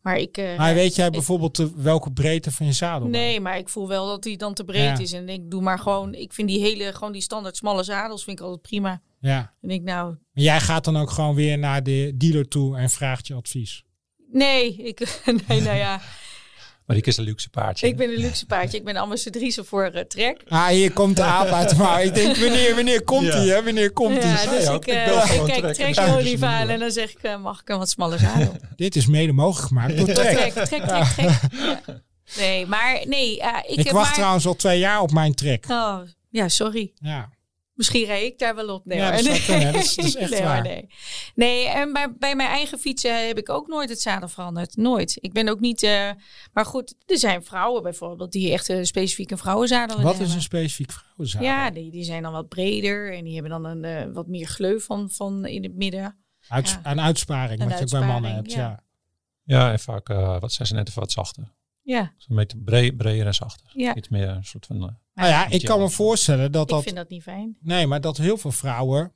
Maar ik... Uh, maar weet jij bijvoorbeeld welke breedte van je zadel? Nee, maar ik voel wel dat die dan te breed ja. is. En ik doe maar gewoon, ik vind die hele, gewoon die standaard smalle zadels vind ik altijd prima. Ja. En ik nou... Maar jij gaat dan ook gewoon weer naar de dealer toe en vraagt je advies? Nee, ik, nee, nou ja. Maar ik is een luxe paardje. Ik ben een luxe paardje. Ik ben ambassadrice voor uh, Trek. Ah, hier komt de aap uit de mouw. Ik denk, wanneer, wanneer komt hij? Ja. Wanneer komt hij? Ja, dus ja, ik, ik uh, bel ik gewoon kijk Trek. Trek Ja, Olive aan en dan zeg ik, uh, mag ik een wat smaller zadel? Dit is mede mogelijk gemaakt door Trek. Trek, trek, trek, trek. Ja. Nee, maar nee. Uh, ik ik heb wacht maar... trouwens al twee jaar op mijn Trek. Oh, ja, sorry. Ja. Misschien rij ik daar wel op. Nee, ja, dat, nee. kunnen, dat, is, dat is echt nee, waar. Nee, nee en bij, bij mijn eigen fietsen heb ik ook nooit het zadel veranderd. Nooit. Ik ben ook niet... Uh, maar goed, er zijn vrouwen bijvoorbeeld die echt specifiek een vrouwenzadel Wat hebben. is een specifiek vrouwenzadel? Ja, die, die zijn dan wat breder en die hebben dan een uh, wat meer gleuf van, van in het midden. Ja. Een uitsparing, een wat je ook bij mannen hebt. ja. Ja. Ja, en vaak uh, wat zijn ze net even wat zachter. Ja. Een beetje bre breder en zachter. Ja. Iets meer een soort van... Uh, nou ja, ik kan me voorstellen dat dat... Ik vind dat niet fijn. Nee, maar dat heel veel vrouwen,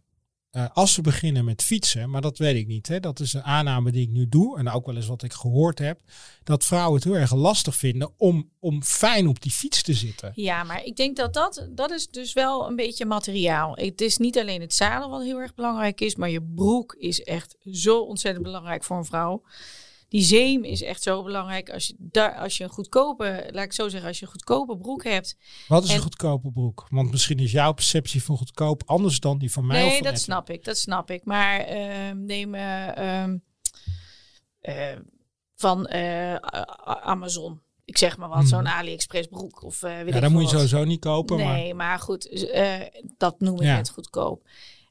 uh, als ze beginnen met fietsen, maar dat weet ik niet. Hè, dat is een aanname die ik nu doe en ook wel eens wat ik gehoord heb. Dat vrouwen het heel erg lastig vinden om, om fijn op die fiets te zitten. Ja, maar ik denk dat dat, dat is dus wel een beetje materiaal. Het is niet alleen het zadel wat heel erg belangrijk is, maar je broek is echt zo ontzettend belangrijk voor een vrouw. Die zeem is echt zo belangrijk. Als je, daar, als je een goedkope, laat ik zo zeggen, als je een goedkope broek hebt. Wat is en, een goedkope broek? Want misschien is jouw perceptie van goedkoop anders dan die van mij. Nee, van dat snap ik. Dat snap ik. Maar uh, neem uh, uh, van uh, Amazon. Ik zeg maar wat, Hmm. zo'n AliExpress broek. Of, weet ja, ik dat moet je sowieso niet kopen. Nee, maar, maar goed, dat noem ik Ja. net goedkoop.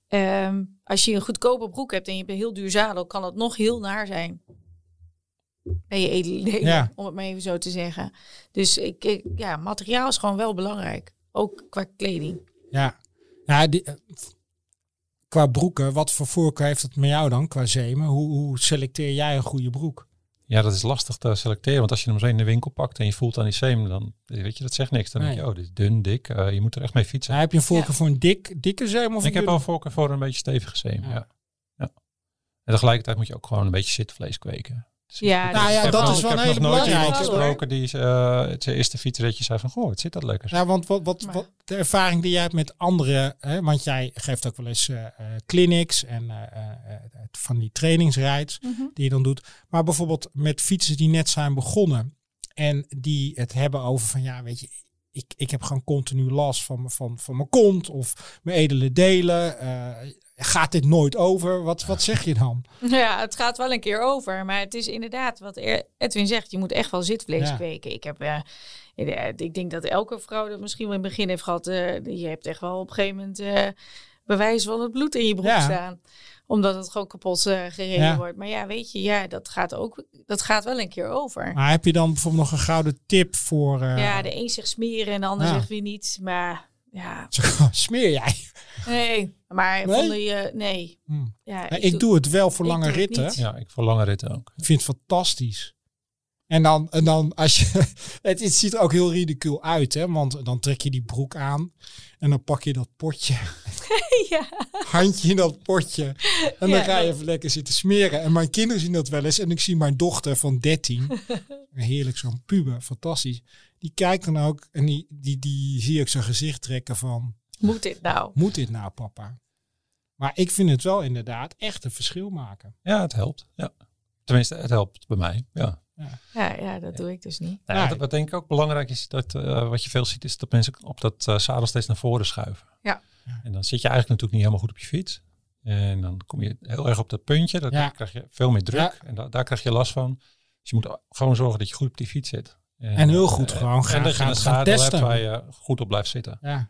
Um, als je een goedkope broek hebt en je hebt een heel duur zadel, kan het nog heel naar zijn. Bij je edele Ja. om het maar even zo te zeggen. Dus ik, ik, ja, materiaal is gewoon wel belangrijk. Ook qua kleding. Ja, ja die, eh, qua broeken, wat voor voorkeur heeft het met jou dan qua zemen? Hoe, hoe selecteer jij een goede broek? Ja, dat is lastig te selecteren. Want als je hem zo in de winkel pakt en je voelt aan die seam, dan weet je, dat zegt niks. Dan Nee. denk je, oh, dit is dun, dik. Uh, je moet er echt mee fietsen. Ja, heb je een voorkeur Ja. voor een dik, dikke zeem? Of ik een heb dunne? wel voorkeur voor een beetje stevige Ja. ja. ja. En tegelijkertijd moet je ook gewoon een beetje zitvlees kweken. Ja, Nou ja, Ik heb dat is wel Ik een heb hele nog nooit belangrijke. iemand gesproken die eh, het zijn eerste fietsritje zei van, goh, het zit dat lekker. Ja, want wat, wat, wat de ervaring die jij hebt met anderen, hè, want jij geeft ook wel eens eh, eh, clinics en eh, eh, eh, van die trainingsrides Mhm. die je dan doet. Maar bijvoorbeeld met fietsers die net zijn begonnen en die het hebben over van ja, weet je, ik, ik heb gewoon continu last van, mijn- van, van mijn kont of mijn edele delen. Eh, gaat dit nooit over? Wat, wat zeg je dan? Ja, het gaat wel een keer over. Maar het is inderdaad wat Er- Edwin zegt. Je moet echt wel zitvlees Ja. kweken. Ik, heb, eh, eh, ik denk dat elke vrouw dat misschien wel in het begin heeft gehad. eh, je hebt echt wel op een gegeven moment eh, bewijs van het bloed in je broek Ja. staan. Omdat het gewoon kapot eh, gereden Ja. wordt. Maar ja, weet je, ja, dat gaat ook dat gaat wel een keer over. Maar heb je dan bijvoorbeeld nog een gouden tip voor... eh, ja, de een zegt smeren en de ander Ja. zegt weer niet. Maar ja, Smeer jij? nee. Maar Nee? vonden je, nee. Hm. Ja, ik doe het wel voor lange ritten. niet. Ja, ik voor lange ritten ook. Ik vind het fantastisch. En dan, en dan als je. Het, het ziet er ook heel ridicuul uit, hè? Want dan trek je die broek aan. En dan pak je dat potje. ja. Handje in dat potje. En dan Ja, ga je even lekker zitten smeren. En mijn kinderen zien dat wel eens. En ik zie mijn dochter van 13. Heerlijk, zo'n puber. Fantastisch. Die kijkt dan ook. En die, die, die zie ik zijn gezicht trekken van. Moet dit nou? Moet dit nou, papa? Maar ik vind het wel inderdaad echt een verschil maken. Ja, het helpt. Ja. Tenminste, het helpt bij mij. Ja. Ja, ja, dat doe ik dus niet. Nou, Ja. wat, wat denk ik ook belangrijk is, dat eh, wat je veel ziet, is dat mensen op dat eh, zadel steeds naar voren schuiven. Ja. En dan zit je eigenlijk natuurlijk niet helemaal goed op je fiets. En dan kom je heel erg op dat puntje, dan Ja. krijg je veel meer druk. Ja. En da- daar krijg je last van. Dus je moet gewoon zorgen dat je goed op die fiets zit. En heel goed eh, gewoon gaan- En dat je gaan- zadel testen. hebt waar je goed op blijft zitten. Ja.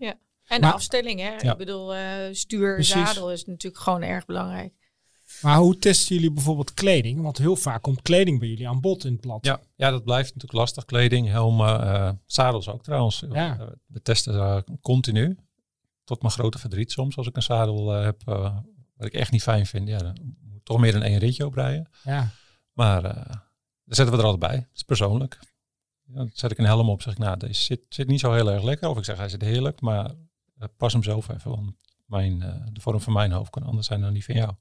En Maar- de afstelling, hè? Ja. Ik bedoel, eh, stuur, Precies. zadel is natuurlijk gewoon erg belangrijk. Maar hoe testen jullie bijvoorbeeld kleding? Want heel vaak komt kleding bij jullie aan bod in het blad. Ja, ja, dat blijft natuurlijk lastig. Kleding, helmen, eh, zadels ook trouwens. Ja. Eh, We testen eh, continu. Tot mijn grote verdriet soms. Als ik een zadel heb eh, wat ik echt niet fijn vind. Ja, dan moet ik toch meer dan één ritje oprijden. Ja. Maar eh daar zetten we er altijd bij. Dat is persoonlijk. Ja, dan zet ik een helm op. Zeg ik, nou, deze zit, zit niet zo heel erg lekker. Of ik zeg, hij zit heerlijk. Maar pas hem zelf even. Want mijn, eh, de vorm van mijn hoofd kan anders zijn dan die van jou.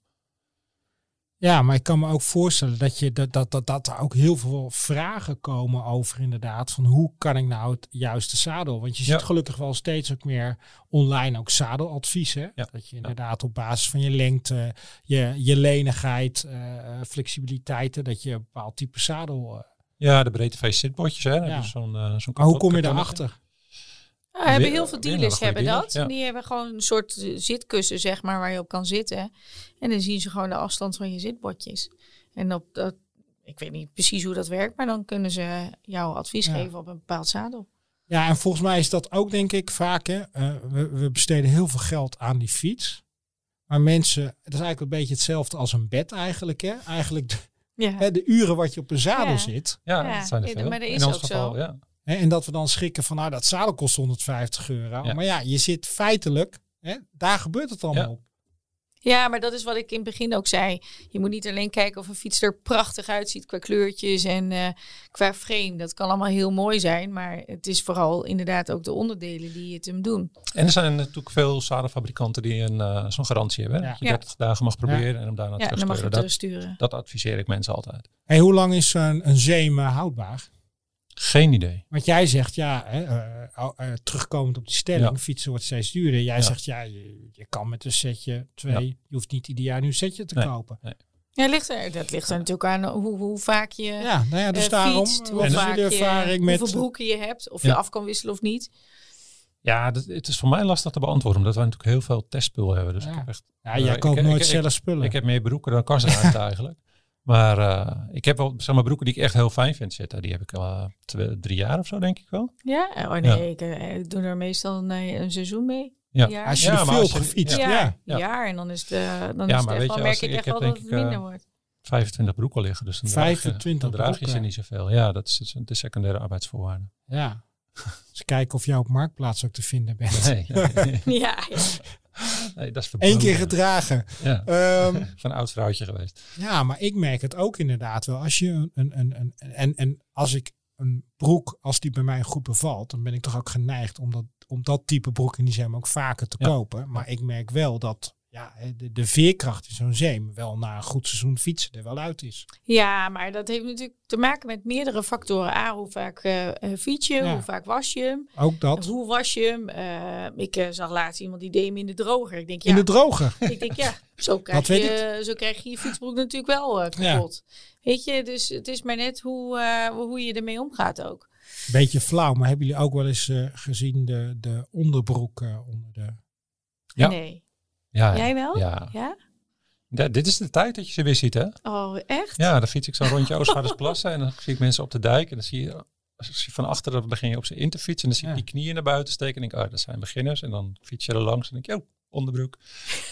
ja, maar ik kan me ook voorstellen dat, je, dat, dat, dat, dat er ook heel veel vragen komen over inderdaad. Van hoe kan ik nou het juiste zadel? Want je ziet Ja. gelukkig wel steeds ook meer online ook zadeladviezen. Ja. Dat je inderdaad op basis van je lengte, je, je lenigheid, eh, flexibiliteiten, dat je een bepaald type zadel... eh, Ja, de breedteface zitbotjes. Hè? Ja. Dus zo'n, eh, zo'n maar hoe kom je daarachter? Ja, hebben heel veel dealers hebben dat. ja. Die hebben gewoon een soort eh, zitkussen, zeg maar, waar je op kan zitten. En dan zien ze gewoon de afstand van je zitbordjes. En op dat, ik weet niet precies hoe dat werkt, maar dan kunnen ze jou advies Ja. geven op een bepaald zadel. Ja, en volgens mij is dat ook denk ik vaak. Hè, eh, we, we besteden heel veel geld aan die fiets. Maar mensen, het is eigenlijk een beetje hetzelfde als een bed eigenlijk. Hè? Eigenlijk de, Ja, hè, de uren wat je op een zadel Ja. zit. Ja, Ja, dat zijn er ja, veel. maar dat In is ons ook geval, zo. ja. Hè, en dat we dan schrikken van, nou dat zadel kost 150 euro. Ja. Maar ja, je zit feitelijk, hè, daar gebeurt het allemaal Ja. op. Ja, maar dat is wat ik in het begin ook zei. Je moet niet alleen kijken of een fiets er prachtig uitziet qua kleurtjes en eh, qua frame. Dat kan allemaal heel mooi zijn, maar het is vooral inderdaad ook de onderdelen die het hem doen. En er zijn natuurlijk veel zadelfabrikanten die een, eh, zo'n garantie hebben. Ja. Dat je Ja. 30 dagen mag proberen en hem daarna Ja, dan mag je terugsturen. hem Dat, adviseer ik mensen altijd. Hey, hoe lang is een, een zeem houdbaar? Geen idee. Want jij zegt, ja, hè, eh, eh, terugkomend op die stelling, Ja. fietsen wordt steeds duurder. Jij Ja. zegt, ja, je, je kan met een setje twee, Ja. je hoeft niet ieder jaar nu een setje te Nee. kopen. Ja, ligt er, dat ligt er natuurlijk aan hoe, hoe vaak je Ja, nou ja, dus eh, daarom, fietst, hoe vaak jullie ervaring je, met... hoeveel broeken je hebt, of je af kan wisselen of niet. Ja, dat, het is voor mij lastig te beantwoorden, omdat wij natuurlijk heel veel testspul hebben. Dus Ja. ik heb echt, Ja, jij ik- koopt ik- nooit ik- zelf spullen. ik heb meer broeken dan kasten eigenlijk. Maar eh, ik heb wel zeg maar, broeken die ik echt heel fijn vind zitten. Die heb ik al eh, twee, drie jaar of zo, denk ik wel. Ja, oh nee, ik, eh, ik doe er meestal een, een seizoen mee. Ja. Jaar. Als je Ja, er veel gefietst, ja, ja. een ja. jaar en dan is het, eh, dan Ja, is het echt wel, merk als- ik ik echt heb wel dat denk het minder wordt. 25 broeken liggen. Dus dan draag je- 25 dan draag je ze niet zoveel. Ja, dat is de secundaire arbeidsvoorwaarden. Ja. Dus kijken of jij op Marktplaats ook te vinden bent. Nee, nee, Ja, ja. nee, dat is Eén keer gedragen. Ja, Ehm, van een oud vrouwtje geweest. ja, maar ik merk het ook inderdaad wel. Als je een, een, een, een en, en als ik een broek, als die bij mij goed bevalt, dan ben ik toch ook geneigd om dat, om dat type broek in die zin ook vaker te Ja. kopen. Maar ik merk wel dat, ja, de, de veerkracht in zo'n zeem wel na een goed seizoen fietsen er wel uit is. Ja, maar dat heeft natuurlijk te maken met meerdere factoren. A, hoe vaak eh, eh, fiets je, Ja. hoe vaak was je hem, Ook dat. hoe was je hem. Eh, ik zag laatst iemand die deed hem in de droger. Ik denk, ja, In de droger. ik denk, ja zo, krijg je, zo krijg je je fietsbroek natuurlijk wel Ja. kapot. Weet je, dus het is maar net hoe, hoe je ermee omgaat ook. Beetje flauw, maar hebben jullie ook wel eens gezien de, de onderbroek onder de... Ja. Nee. Ja, Jij wel? Ja. Ja? Ja, dit is de tijd dat je ze weer ziet, hè? Oh, echt? Ja, dan fiets ik zo'n rondje Oostvaardersplassen en dan zie ik mensen op de dijk. En dan zie je, als je van achteren begin je op ze in te fietsen. En dan zie je Ja. die knieën naar buiten steken. En denk ik, ah, dat zijn beginners. En dan fiets je er langs en denk je, oh, onderbroek.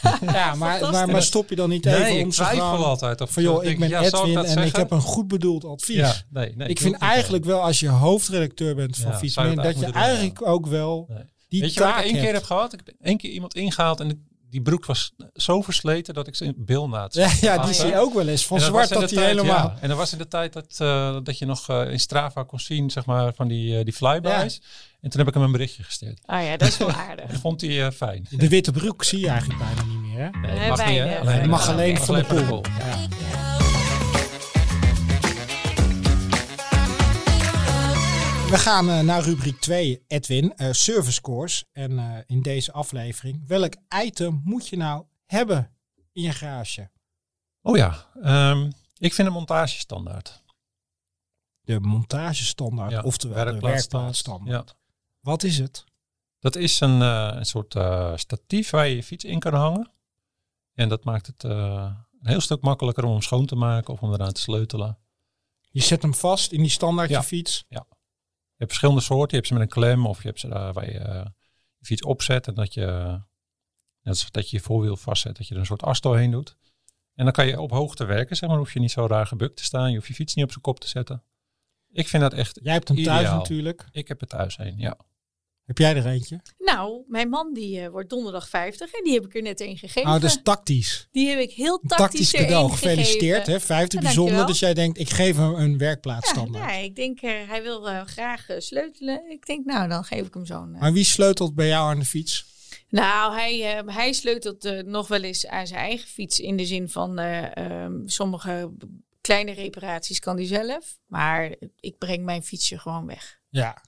Ja, maar, maar, maar stop je dan niet even nee, om ik ze twijfel altijd. Of Van joh, ik ben ja, Edwin dat en ik zeggen? heb een goed bedoeld advies. Ja, nee, nee. ik vind eigenlijk wel als je hoofdredacteur bent van Ja, dat je eigenlijk ook wel Nee. die Weet je wat ik één keer hebt. heb gehad? Ik heb één keer iemand ingehaald en die- broek was zo versleten dat ik ze in bil na het Ja, ja, die zie je ook wel eens. Van zwart dat hij helemaal... ja, en dat was in de tijd dat, eh, dat je nog eh, in Strava kon zien, zeg maar, van die, eh, die flybys. En toen heb ik hem een berichtje gestuurd. Ah ja, dat is wel aardig. Dat vond hij eh, fijn. De witte broek zie je eigenlijk bijna niet meer. Hè? Nee, Nee, mag niet, hè? Alleen- mag alleen oké. van de Alleen pool. We gaan eh, naar rubriek 2, Edwin, eh, service scores. En eh, in deze aflevering, welk item moet je nou hebben in je garage? Oh ja, ehm, ik vind een montagestandaard. De montagestandaard, Ja, oftewel de werkplaatstandaard. Ja. Wat is het? Dat is een, een soort statief waar je je fiets in kan hangen. En dat maakt het een heel stuk makkelijker om hem schoon te maken of om eraan te sleutelen. Je zet hem vast in die standaard Ja. je fiets. Je hebt verschillende soorten. Je hebt ze met een klem of je hebt ze daar waar je eh, je fiets opzet en dat je, dat je je voorwiel vastzet, dat je er een soort as doorheen doet. En dan kan je op hoogte werken, zeg maar. hoef je niet zo raar gebukt te staan. Je hoeft je fiets niet op zijn kop te zetten. Ik vind dat echt, Jij hebt hem thuis natuurlijk. ik heb er thuis heen, ja. Heb jij er eentje? Nou, mijn man die eh, wordt donderdag 50 en die heb ik er net een gegeven. Oh, dat is tactisch. Die heb ik heel tactisch, tactisch cadeau. Gefeliciteerd. Hè? Vijfde Ja, bijzonder. dankjewel. Dus jij denkt, ik geef hem een Ja, werkplaatsstandaard. ja, ik denk, eh, hij wil eh, graag sleutelen. Ik denk, nou, dan geef ik hem zo'n... Maar wie sleutelt bij jou aan de fiets? Nou, hij, hij sleutelt nog wel eens aan zijn eigen fiets. In de zin van eh, ehm, sommige kleine reparaties kan hij zelf. Maar ik breng mijn fietsje gewoon weg. Ja.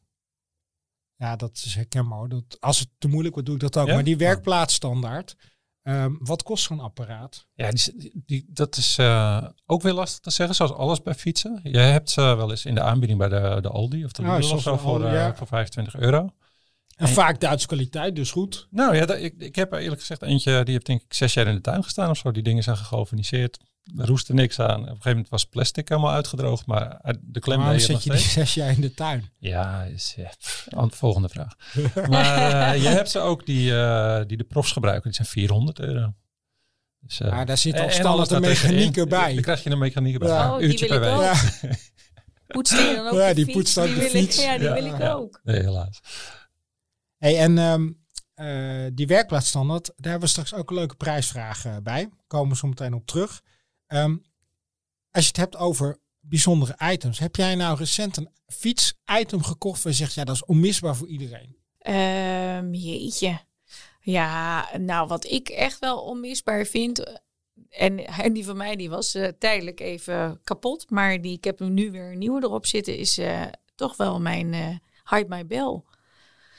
Ja, dat is herkenbaar. Dat, als het te moeilijk wordt, doe ik dat ook. Ja? Maar die werkplaatsstandaard, ehm, wat kost zo'n apparaat? Ja, die, die, dat is eh, ook weer lastig te zeggen, zoals alles bij fietsen. Je hebt ze wel eens in de aanbieding bij de, de Aldi of de Ja, Lidl of zo voor, Aldi, eh, ja. voor 25 euro. En En- vaak Duitse kwaliteit, dus goed. Nou ja, ik, ik heb er eerlijk gezegd eentje, die heeft denk ik zes jaar in de tuin gestaan of zo. Die dingen zijn gegalvaniseerd. Er roestte niks aan. Op een gegeven moment was plastic helemaal uitgedroogd, maar uit- de klem Waarom nog je die zes jaar in de tuin? Ja, is, ja pff, volgende vraag. maar eh, je hebt ze ook die, eh, die de profs gebruiken. Die zijn 400 euro. Dus, eh, Maar daar zit al standaard een daartussenin. mechaniek erbij. Dan krijg je een mechaniek erbij. Ja. Een Oh, uurtje per week. Ja, Poetst die dan ook Ja, de die fiets? poetst ook de fiets. ja, die Ja. wil ik ook. Nee, helaas. Hey, en ehm, eh, die werkplaatsstandaard, daar hebben we straks ook een leuke prijsvraag eh, bij. Komen we zo meteen op terug. Ehm, als je het hebt over bijzondere items, heb jij nou recent een fiets-item gekocht waar je zegt, ja, dat is onmisbaar voor iedereen? Ehm, jeetje. Ja, nou wat ik echt wel onmisbaar vind. eh, En, die van mij die was eh, tijdelijk even kapot. Maar die, ik heb hem nu weer een nieuwe erop zitten. Is toch wel mijn eh Hide My Bell.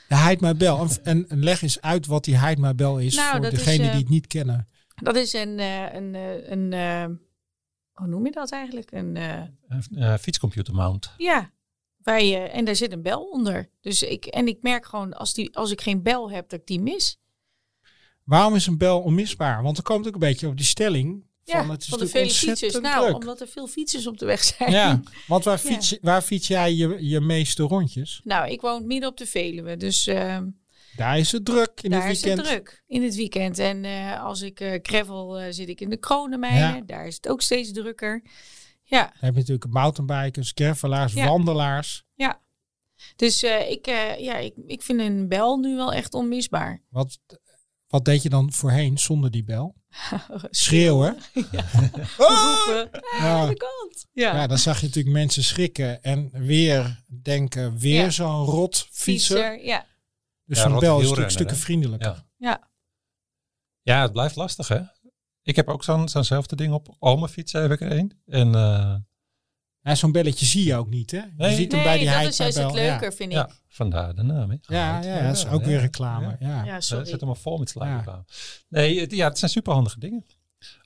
De Bell. En, leg eens uit wat die Bell is Nou, voor degenen die het niet kennen. Dat is een, eh, een, eh, een eh, hoe noem je dat eigenlijk? Een, Een fietscomputer mount. ja, waar je, en daar zit een bel onder. Dus ik, en ik merk gewoon als, die, als ik geen bel heb, dat ik die mis. Waarom is een bel onmisbaar? Want er komt ook een beetje op die stelling van Ja, het is van de vele fietsers. Nou, druk. omdat er veel fietsers op de weg zijn. Ja, want waar Ja. fiets, waar fiets jij je, je meeste rondjes? Nou, ik woon midden op de Veluwe, dus ehm, Daar is het druk in daar het is weekend. het druk in het weekend. En eh, als ik gravel eh, zit ik in de Kronenmijnen, Ja. daar is het ook steeds drukker. Ja, Dan heb je natuurlijk mountainbikers, gravelaars, Ja. wandelaars. dus eh, ik, ja, ik, ik vind een bel nu wel echt onmisbaar. Wat, wat deed je dan voorheen zonder die bel? Schreeuwen. Roepen. Ja. Aan de kant. Ja. Ja, dan zag je natuurlijk mensen schrikken en weer denken, weer Ja. zo'n rot fietser. Fietser, ja. Dus Ja, zo'n bel is natuurlijk stukken vriendelijker. Ja. Ja. Ja, het blijft lastig hè. Ik heb ook zo'n zo'nzelfde ding op. Al mijn fietsen heb ik er één. En eh, Ja, Zo'n belletje zie je ook niet, hè? Je Nee. ziet hem bij die dat is juist het leuker, vind ik. ja, vandaar de naam. hè. Ja, ja, dat is ook ja. weer reclame. Ja. Ja. Ja, Het sorry. zit allemaal vol met slijmreclame. Nee, het, ja, het zijn superhandige dingen.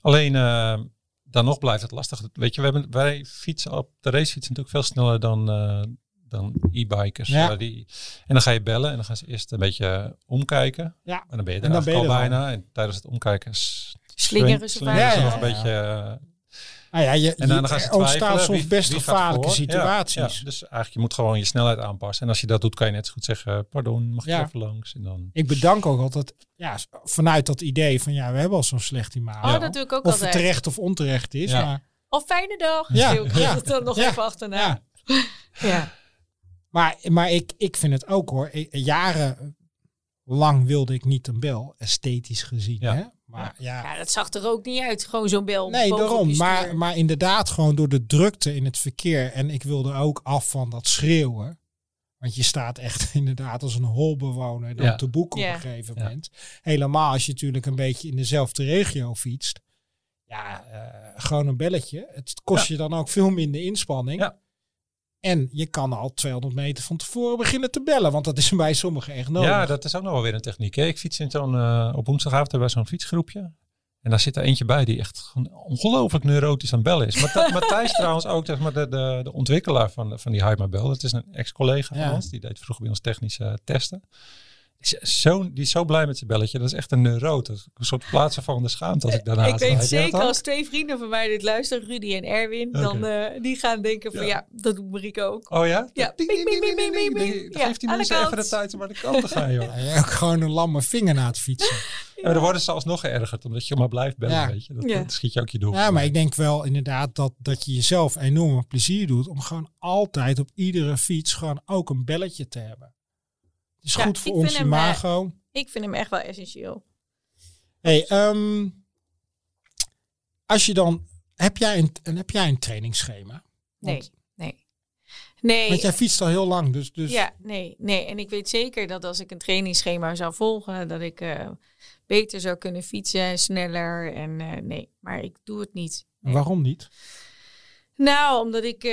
Alleen eh, dan nog blijft het lastig. Weet je, we hebben, wij fietsen op de racefiets natuurlijk veel sneller dan, eh, dan e-bikers. Ja. eh, die, en dan ga je bellen en dan gaan ze eerst een beetje omkijken. Ja. En dan ben je er En dan ben je eigenlijk er al bijna. En tijdens het omkijken Slingeren ze slingeren ze Ja, nog een beetje... eh, Nou ja, je, en dan, je- gaan ze ontstaan twijfelen. soms best wie gevaarlijke. Ja, situaties. ja. dus eigenlijk je moet gewoon je snelheid aanpassen. En als je dat doet, kan je net zo goed zeggen, pardon, mag ik even langs? En dan... Ik bedank ook altijd ja, vanuit dat idee van ja, we hebben al zo'n slecht imago. Oh, dat doe ik ook of het terecht of onterecht is. Ja. Maar, Of fijne dag. Ja, Ja. Ik ja, het dan nog ja, even achterna. ja. Ja. maar, maar ik, ik vind het ook hoor. Jarenlang wilde ik niet een bel, esthetisch gezien. Ja. Hè? Maar ja, Ja, dat zag er ook niet uit. Gewoon zo'n bel. Nee, daarom. Maar, maar inderdaad, gewoon door de drukte in het verkeer. En ik wilde ook af van dat schreeuwen. Want je staat echt inderdaad als een holbewoner dan Ja. te boeken op Ja. een gegeven Ja. moment. Helemaal als je natuurlijk een beetje in dezelfde regio fietst. Ja, eh, gewoon een belletje. Het kost je dan ook veel minder inspanning. En je kan al 200 meter van tevoren beginnen te bellen. Want dat is bij sommigen echt nodig. Ja, dat is ook nog wel weer een techniek. Hè? Ik fiets in zo'n, eh, op woensdagavond hebben we zo'n fietsgroepje. En daar zit er eentje bij die echt ongelooflijk neurotisch aan het bellen is. Maar Matthijs trouwens ook, zeg maar, de, de, de ontwikkelaar van, van die Hype Bell. Dat is een ex-collega Ja. van ons. Die deed vroeger bij ons technische testen. Die is, zo, die is zo blij met zijn belletje. Dat is echt een neuroot. Is Een soort plaatsvervangende schaamte als ik daarna ik weet zeker als twee vrienden van mij dit luisteren, Rudy en Erwin, dan eh, die gaan denken van Ja. ja, dat doet Marieke ook. Oh ja? Ja. Ding, geeft die mensen even de tijd om aan de kant te gaan, joh. Ja, ook gewoon een lamme vinger na het fietsen. Ja, maar dan worden ze alsnog geërgerd, omdat je maar blijft bellen, Ja. weet je. Dat, Ja. dat schiet je ook je doel. Ja, maar ik denk wel inderdaad dat, dat je jezelf enorm plezier doet om gewoon altijd op iedere fiets gewoon ook een belletje te hebben. Het is Ja, goed voor ons hem, eh, imago. Ik vind hem echt wel essentieel. Hey, ehm, als je dan, heb jij een, en heb jij een trainingsschema? Nee, Want, nee. Nee. want jij fietst al heel lang, dus, dus Ja, nee, nee. En ik weet zeker dat als ik een trainingsschema zou volgen, dat ik eh, beter zou kunnen fietsen, sneller. En eh, nee, maar ik doe het niet. Nee. waarom niet? Nou, omdat ik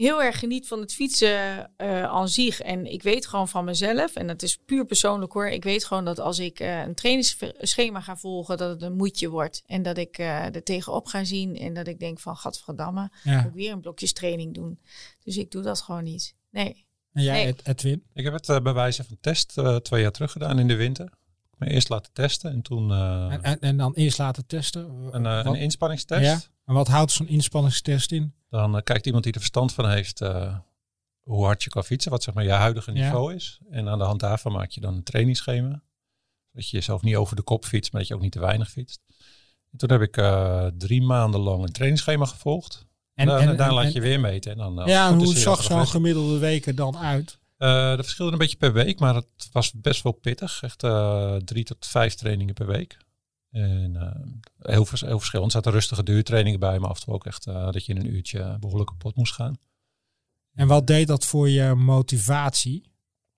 heel erg geniet van het fietsen eh aan zich. En ik weet gewoon van mezelf, en dat is puur persoonlijk hoor. Ik weet gewoon dat als ik eh, een trainingsschema ga volgen, dat het een moedje wordt. En dat ik eh er tegenop ga zien en dat ik denk van, gadverdamme, moet ik weer een blokjestraining doen. Dus ik doe dat gewoon niet. Nee. En jij, Nee. Ed- Edwin? Ik heb het bij wijze van test twee jaar terug gedaan in de winter. Me eerst laten testen en toen eh, En, en, en dan eerst laten testen. een, een inspanningstest. Ja? En wat houdt zo'n inspanningstest in? Dan eh, kijkt iemand die er verstand van heeft eh, hoe hard je kan fietsen, wat zeg maar je huidige Ja. niveau is. En aan de hand daarvan maak je dan een trainingsschema. Dat je jezelf niet over de kop fietst, maar dat je ook niet te weinig fietst. En toen heb ik eh, drie maanden lang een trainingsschema gevolgd. En, En, daar laat je weer meten. En dan, ja, en hoe zag zo'n gemiddelde week er dan uit? Dat verschilde een beetje per week, maar het was best wel pittig. Echt drie tot vijf trainingen per week. En eh, heel, vers- heel verschillend. Er zaten rustige duurtrainingen bij, maar af en toe ook echt eh, dat je in een uurtje behoorlijk kapot moest gaan. En wat deed dat voor je motivatie?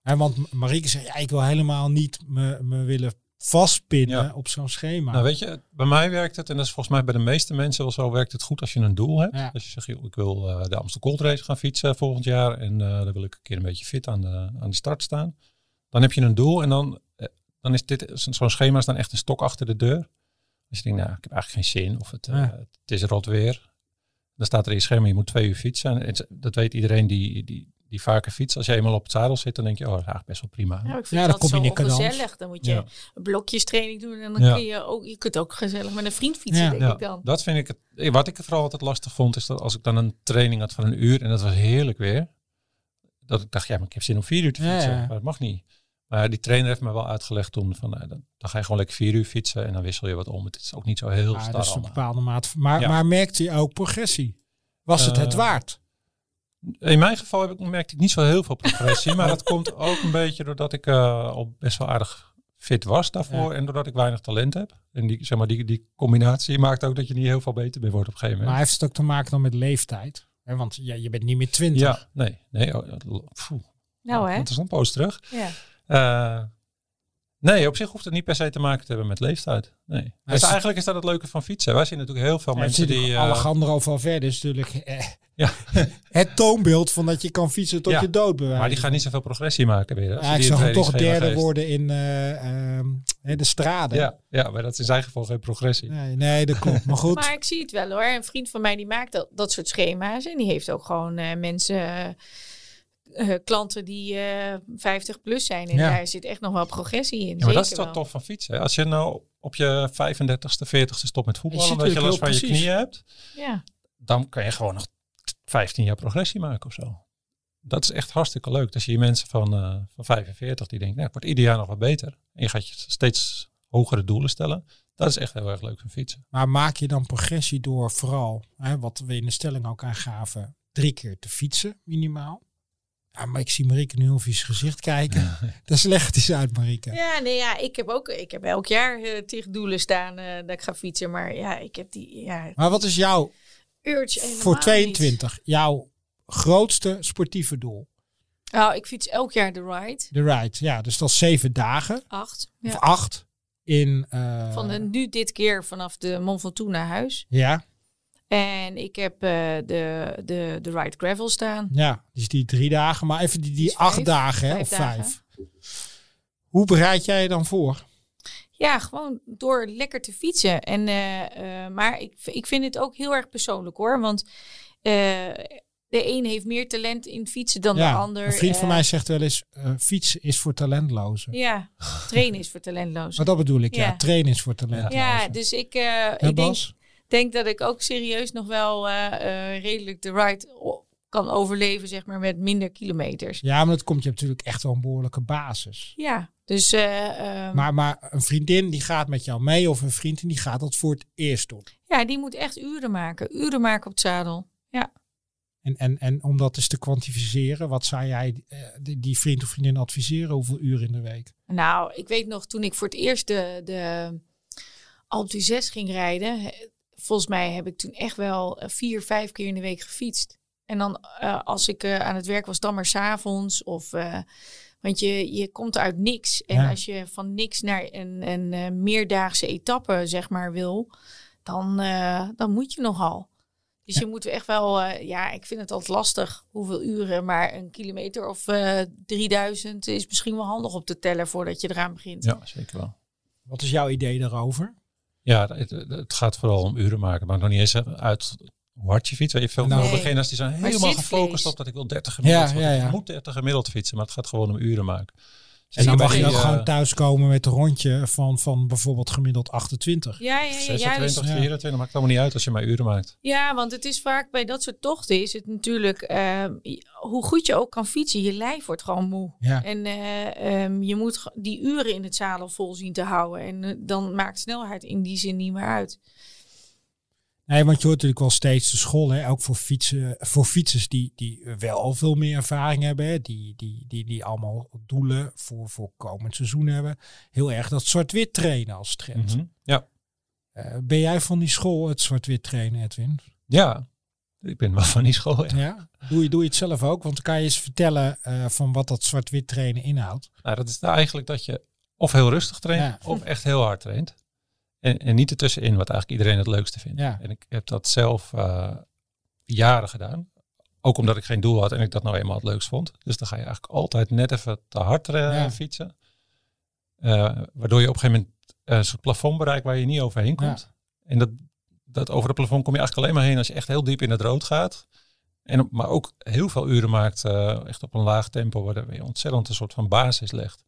Want Marieke zei, ja, ik wil helemaal niet me, me willen vastpinnen Ja. op zo'n schema. Nou weet je, bij mij werkt het, en dat is volgens mij bij de meeste mensen wel zo, werkt het goed als je een doel hebt. Ja. Als je zegt, joh, ik wil eh, de Amstel Gold Race gaan fietsen volgend jaar en dan wil ik een keer een beetje fit aan de, aan de start staan. Dan heb je een doel en dan, dan is dit, zo- zo'n schema is dan echt een stok achter de deur. Als je denkt, nou, ik heb eigenlijk geen zin of het, eh, Ja. het is rot weer. Dan staat er in je schema, je moet twee uur fietsen. Het- dat weet iedereen die, die, die vaker fietst. Als je eenmaal op het zadel zit, dan denk je, oh, dat is eigenlijk best wel prima. Nou, ik Ja, vind dan dat kom je zo ongezellig. Dan moet je Ja. een blokjestraining doen en dan Ja. kun je ook, je kunt ook gezellig met een vriend fietsen, Ja. denk Ja, ik dan. dat vind ik het. eh, Wat ik vooral altijd lastig vond, is dat als ik dan een training had van een uur en dat was heerlijk weer, dat ik dacht, ja, maar ik heb zin om vier uur te Ja, fietsen, ja. maar dat mag niet. Maar die trainer heeft me wel uitgelegd toen van, nou, dan, dan ga je gewoon lekker vier uur fietsen en dan wissel je wat om. Het is ook niet zo heel Ja, star dat is een bepaalde maat. Maar, Ja. maar merkte je ook progressie? Was het het Eh, waard? In mijn geval heb ik, merkte ik niet zo heel veel progressie, maar dat komt ook een beetje doordat ik eh, al best wel aardig fit was daarvoor en doordat ik weinig talent heb. En die, zeg maar, die, die combinatie maakt ook dat je niet heel veel beter meer wordt op een gegeven moment. Maar heeft het ook te maken dan met leeftijd? Hè, want ja, je bent niet meer twintig. Ja, nee, nee. Oh, dat- poeh, Nou hè? Dat is een poos terug. Ja. Eh, Nee, op zich hoeft het niet per se te maken te hebben met leeftijd. Nee. Dus is- eigenlijk is dat het leuke van fietsen. Wij zien natuurlijk heel veel Ja, mensen die, eh, Alejandro Valverde is natuurlijk eh, Ja. het toonbeeld van dat je kan fietsen tot Ja, je dood bewijzen. maar die gaan niet zoveel progressie maken weer. Ja, ik die zag hem toch derde geeft. worden in eh, ehm, hè, de straden. Ja, ja, maar dat is in zijn geval geen progressie. Nee, nee, dat klopt. Maar goed. Maar ik zie het wel hoor. Een vriend van mij die maakt dat, dat soort schema's. En die heeft ook gewoon eh, mensen, eh, klanten die eh 50 plus zijn. En Ja. daar zit echt nog wel progressie in. Ja, maar dat is toch wel. tof van fietsen. Als je nou op je 35ste, 40ste stopt met voetballen, omdat je last van je knieën hebt, Ja. dan kan je gewoon nog 15 jaar progressie maken of zo. Dat is echt hartstikke leuk. Dan zie je mensen van, eh, van 45 die denken, nou, ik word ieder jaar nog wat beter. En je gaat je steeds hogere doelen stellen. Dat is echt heel erg leuk van fietsen. Maar maak je dan progressie door vooral, hè, wat we in de stelling ook aangaven, drie keer te fietsen minimaal? Ja, maar ik zie Marieke nu over zijn gezicht kijken. Dat slecht is uit, Marieke. Ja, nee, ja, ik heb ook, ik heb elk jaar eh tegen doelen staan eh, dat ik ga fietsen. Maar ja, ik heb die, ja, Maar wat is jouw, urge helemaal voor niet. 22, jouw grootste sportieve doel? Nou, ik fiets elk jaar de ride. De ride, ja. Dus dat is zeven dagen, Acht. of Ja. acht, in... eh, Van de, nu dit keer vanaf de Mont Ventoux naar huis. Ja, En ik heb eh, de, de, de ride gravel staan. ja, dus die drie dagen. Maar even die, die acht vijf. dagen, hè, Vijf of dagen. vijf. Hoe bereid jij je dan voor? Ja, gewoon door lekker te fietsen. En, eh, eh, maar ik, ik vind het ook heel erg persoonlijk hoor. Want de een heeft meer talent in fietsen dan de ander. Een vriend van mij zegt wel eens, fietsen is voor talentlozen. Ja, trainen is voor talentlozen. Maar dat bedoel ik, ja. Ja. Trainen is voor talentlozen. Ja, dus ik, ik denk? Denk dat ik ook serieus nog wel eh, eh, redelijk de ride kan overleven, zeg maar, met minder kilometers. Ja, maar dat komt je natuurlijk echt wel een behoorlijke basis. Ja, dus eh, ehm, Maar, maar een vriendin die gaat met jou mee of een vriendin die gaat dat voor het eerst doen. ja, die moet echt uren maken. Uren maken op het zadel. Ja. En, en, en om dat eens te kwantificeren, wat zou jij die, die vriend of vriendin adviseren? Hoeveel uren in de week? Nou, ik weet nog toen ik voor het eerst de, de Alpe ging rijden. Volgens mij heb ik toen echt wel eh, vier, vijf keer in de week gefietst. En dan eh, als ik eh, aan het werk was, dan maar s'avonds. Of, eh, want je, je komt uit niks. En Ja. als je van niks naar een, een eh, meerdaagse etappe, zeg maar, wil, dan, eh, dan moet je nogal. Dus Ja. je moet echt wel, eh, ja, ik vind het altijd lastig hoeveel uren, maar een kilometer of eh 3000 is misschien wel handig op te tellen voordat je eraan begint. Ja, zeker wel. Wat is jouw idee daarover? Ja, het, het gaat vooral om uren maken. Maar nog niet eens uit hoe hard je fietst. Je hebt veel Nou, Nee. beginners die zijn helemaal gefocust op dat ik wil 30 gemiddeld. Ja, want ja, ik ja. moet 30 gemiddeld fietsen, maar het gaat gewoon om uren maken. En dan mag je ook gewoon eh, thuiskomen met een rondje van, van bijvoorbeeld gemiddeld 28. Ja, ja, ja, ja, 26, dus- ja. 24, maakt allemaal niet uit als je maar uren maakt. ja, want het is vaak bij dat soort tochten is het natuurlijk, eh, hoe goed je ook kan fietsen, je lijf wordt gewoon moe. Ja. En eh, ehm, je moet die uren in het zadel vol zien te houden. En eh, dan maakt snelheid in die zin niet meer uit. Nee, want je hoort natuurlijk wel steeds de school, hè, ook voor, fietsen, voor fietsers die, die wel veel meer ervaring hebben, hè, die, die, die, die allemaal doelen voor, voor komend seizoen hebben. Heel erg dat zwart-wit trainen als trend. Mhm. Ja. Eh, ben jij van die school, het zwart-wit trainen, Edwin? ja, ik ben wel van die school. Ja. Ja? Doe, je, doe je het zelf ook? Want kan je eens vertellen eh, van wat dat zwart-wit trainen inhoudt. Nou, dat is nou eigenlijk dat je of heel rustig traint Ja. of echt heel hard traint. En, en niet ertussenin, wat eigenlijk iedereen het leukste vindt. Ja. En ik heb dat zelf eh, jaren gedaan. Ook omdat ik geen doel had en ik dat nou eenmaal het leukst vond. Dus dan ga je eigenlijk altijd net even te hard Ja. fietsen. Eh, waardoor je op een gegeven moment een soort plafond bereikt waar je niet overheen komt. En dat, dat over het plafond kom je eigenlijk alleen maar heen als je echt heel diep in het rood gaat. En, op- maar ook heel veel uren maakt, echt op een laag tempo, waar je ontzettend een soort van basis legt.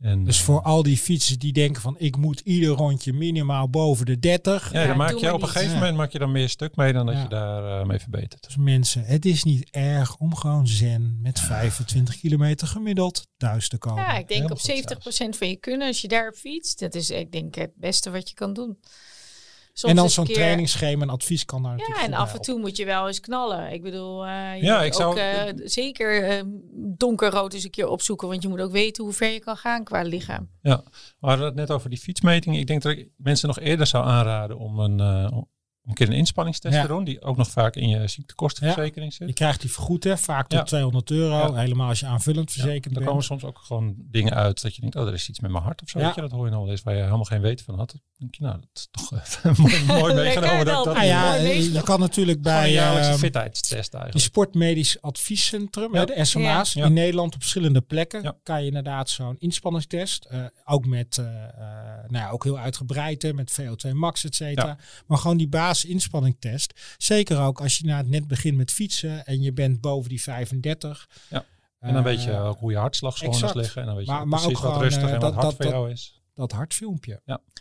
En, Dus eh, voor al die fietsers die denken van ik moet ieder rondje minimaal boven de 30. Ja, Ja, dan maak je op een gegeven Ja. moment maak je dan meer stuk mee dan dat Ja. je daar eh, mee verbetert. Dus mensen, het is niet erg om gewoon zen met 25 kilometer gemiddeld thuis te komen. Ja, ik denk helemaal op goed 70% van je kunnen als je daarop fietst. Dat is, ik denk, het beste wat je kan doen. Soms en dan zo'n keer- trainingsschema en advies kan daar Ja, en af en toe moet je wel eens knallen. Ik bedoel, eh, je Ja, moet ik zou- ook eh, zeker eh, donkerrood eens een keer opzoeken. Want je moet ook weten hoe ver je kan gaan qua lichaam. Ja, we hadden het net over die fietsmeting. Ik denk dat ik mensen nog eerder zou aanraden om een, eh, een keer een inspanningstest te doen, die ook nog vaak in je ziektekostenverzekering zit. Je krijgt die vergoed, hè, vaak tot Ja. 200 euro. Helemaal als je aanvullend verzekerd er bent. komen soms ook gewoon dingen uit dat je denkt, oh, er is iets met mijn hart of zo. Ja. Weet je, dat hoor je nog wel eens waar je helemaal geen weten van had. Dan denk je, nou, dat is toch eh, mooi, mooi meegenomen. Dat, dat, Nou ja, eh, je kan natuurlijk bij jaarlijkse ehm, fitheidstest die eigenlijk. Sportmedisch Adviescentrum, Ja. de SMA's, Ja. in Nederland op verschillende plekken Ja. kan je inderdaad zo'n inspanningstest. eh, ook met, eh, nou ja, ook heel uitgebreid, hè, met VO2 max, et cetera. Maar gewoon die basis-inspanningstest. Zeker ook als je na het net begint met fietsen en je bent boven die 35. Ja. En dan weet je Eh, ook hoe je hartslagzones exact. liggen. En dan weet je Maar- precies ook wat rustig eh, en dat- wat hard dat- voor jou is. Dat hartfilmpje.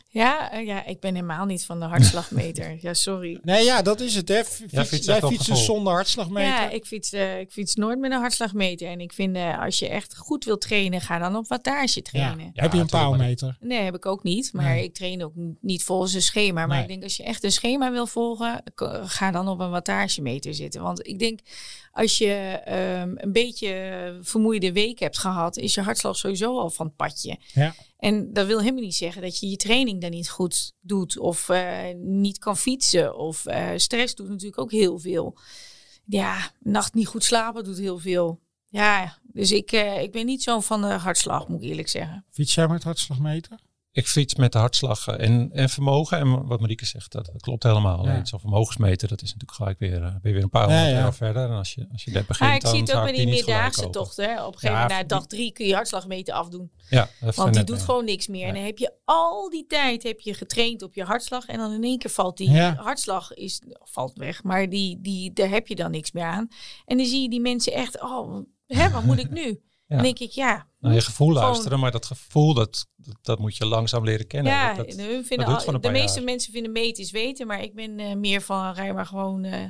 Ja, eh, ja, ik ben helemaal niet van de hartslagmeter. ja, sorry. Nee, ja, dat is het. Hè. Fiets, Jij fietst dus zonder hartslagmeter. Ja, ik fiets, eh, ik fiets nooit met een hartslagmeter. En ik vind, eh, als je echt goed wilt trainen, ga dan op wattage Ja. trainen. Ja, Heb je een paalmeter? Nee, heb ik ook niet. Maar Nee. ik train ook niet volgens een schema. Maar Nee. ik denk als je echt een schema wil volgen, ga dan op een wattagemeter zitten. Want ik denk als je ehm, een beetje vermoeide week hebt gehad, is je hartslag sowieso al van het padje. Ja. En dat wil helemaal niet zeggen dat je je training dan niet goed doet of eh, niet kan fietsen. Of eh, stress doet natuurlijk ook heel veel. Ja, nacht niet goed slapen doet heel veel. Ja, dus ik, eh, ik ben niet zo van de hartslag, moet ik eerlijk zeggen. Fiets jij met hartslagmeter? Ik fiets met de hartslag en, en vermogen. En wat Marieke zegt, dat, dat klopt helemaal. Ja. Zo'n vermogensmeter, dat is natuurlijk gelijk weer, eh, weer weer een paar honderd ja. euro verder. En als je, als je net begint, Maar ik zie het ook bij die meerdaagse tochten. Hè. Op een gegeven Ja, moment, na dag drie, kun je hartslagmeter afdoen. Ja, dat Want die doet gewoon niks meer. En dan heb je al die tijd heb je getraind op je hartslag. En dan in één keer valt die Ja. hartslag is, valt weg. Maar die, die, daar heb je dan niks meer aan. En dan zie je die mensen echt, oh, hè, wat moet ik nu? Ja. Dan denk ik, ja. Naar je gevoel Gewoon- luisteren, maar dat gevoel, dat, dat, dat moet je langzaam leren kennen. Ja, Dat- dat- en hun vinden duurt al- gewoon een de meeste jaar. mensen vinden meten is weten. Maar ik ben eh, meer van, rij maar gewoon eh,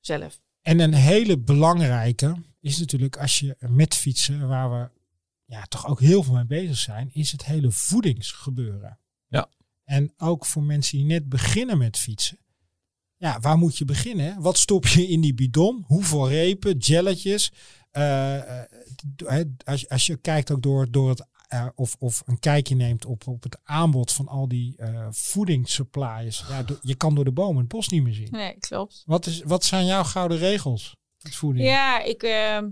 zelf. En een hele belangrijke is natuurlijk als je met fietsen, waar we ja, toch ook heel veel mee bezig zijn, is het hele voedingsgebeuren. Ja. En ook voor mensen die net beginnen met fietsen. Ja, waar moet je beginnen? Wat stop je in die bidon? Hoeveel repen, jelletjes? Eh, eh, als, je- als je kijkt ook door, door het, eh, of, of een kijkje neemt op, op het aanbod van al die eh voedingssuppliers. Ja, je kan door de bomen het bos niet meer zien. Nee, klopt. Wat, is, wat zijn jouw gouden regels? Voeding. Ja, ik, ehm,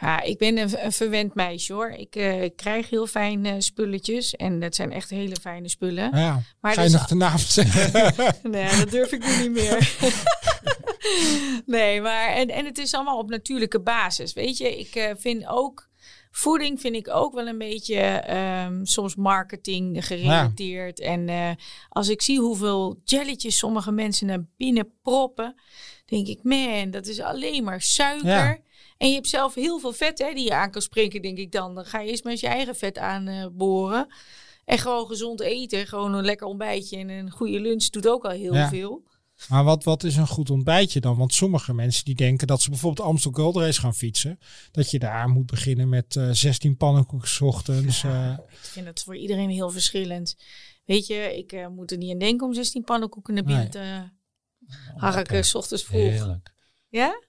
ja, ik ben een, een verwend meisje hoor. Ik krijg heel fijne spulletjes. En dat zijn echt hele fijne spullen. Ja, Maar ga je dus- nog de naam zeggen? Nee, dat durf ik nu niet meer. nee, maar en, en het is allemaal op natuurlijke basis. Weet je, ik eh, vind ook. Voeding vind ik ook wel een beetje ehm, soms marketing gerelateerd. En eh, als ik zie hoeveel jelletjes sommige mensen naar binnen proppen, denk ik, man, dat is alleen maar suiker. Ja. En je hebt zelf heel veel vet hè, die je aan kan spreken, denk ik dan. Dan ga je eerst maar eens je eigen vet aanboren. En gewoon gezond eten. Gewoon een lekker ontbijtje en een goede lunch doet ook al heel Ja. veel. Maar wat, wat is een goed ontbijtje dan? Want sommige mensen die denken dat ze bijvoorbeeld de Amstel Gold Race gaan fietsen. Dat je daar moet beginnen met eh 16 pannenkoeken 's ochtends. eh. Ik vind het voor iedereen heel verschillend. Weet je, ik eh, moet er niet aan denken om 16 pannenkoeken naar binnen te harken, lekker. s ochtends vroeg. Heerlijk. Ja?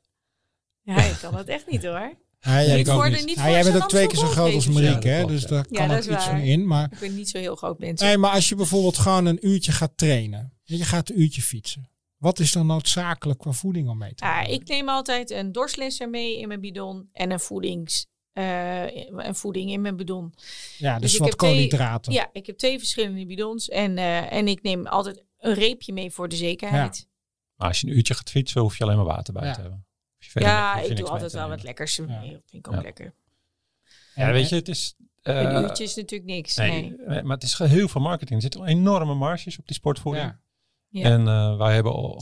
Ja, ik kan dat echt niet hoor. Ja, jij, Niet voor niet. niet ja, voor jij bent ook twee keer zo groot als Marieke, Ja, hè? dus daar Ja, kan ook iets van in. Maar, Ik ben niet zo heel groot mensen. nee, maar als je bijvoorbeeld gewoon een uurtje gaat trainen. En je gaat een uurtje fietsen. Wat is dan noodzakelijk qua voeding om mee te Ja, nemen? ik neem altijd een dorslesser mee in mijn bidon en een voedings... eh, een voeding in mijn bidon. ja, dus, dus wat twee- koolhydraten. Ja, ik heb twee verschillende bidons en, eh, en ik neem altijd een reepje mee voor de zekerheid. Maar als je een uurtje gaat fietsen, hoef je alleen maar water bij Ja. te hebben. Ja, ik doe altijd wel wat lekkers mee. Ja. Dat vind ik ook Ja. lekker. Ja, weet je, het is... eh, Een uurtje is natuurlijk niks. Nee. Nee, eh, maar het is heel veel marketing. Er zitten enorme marges op die sportvoeding. Ja. En eh, wij hebben al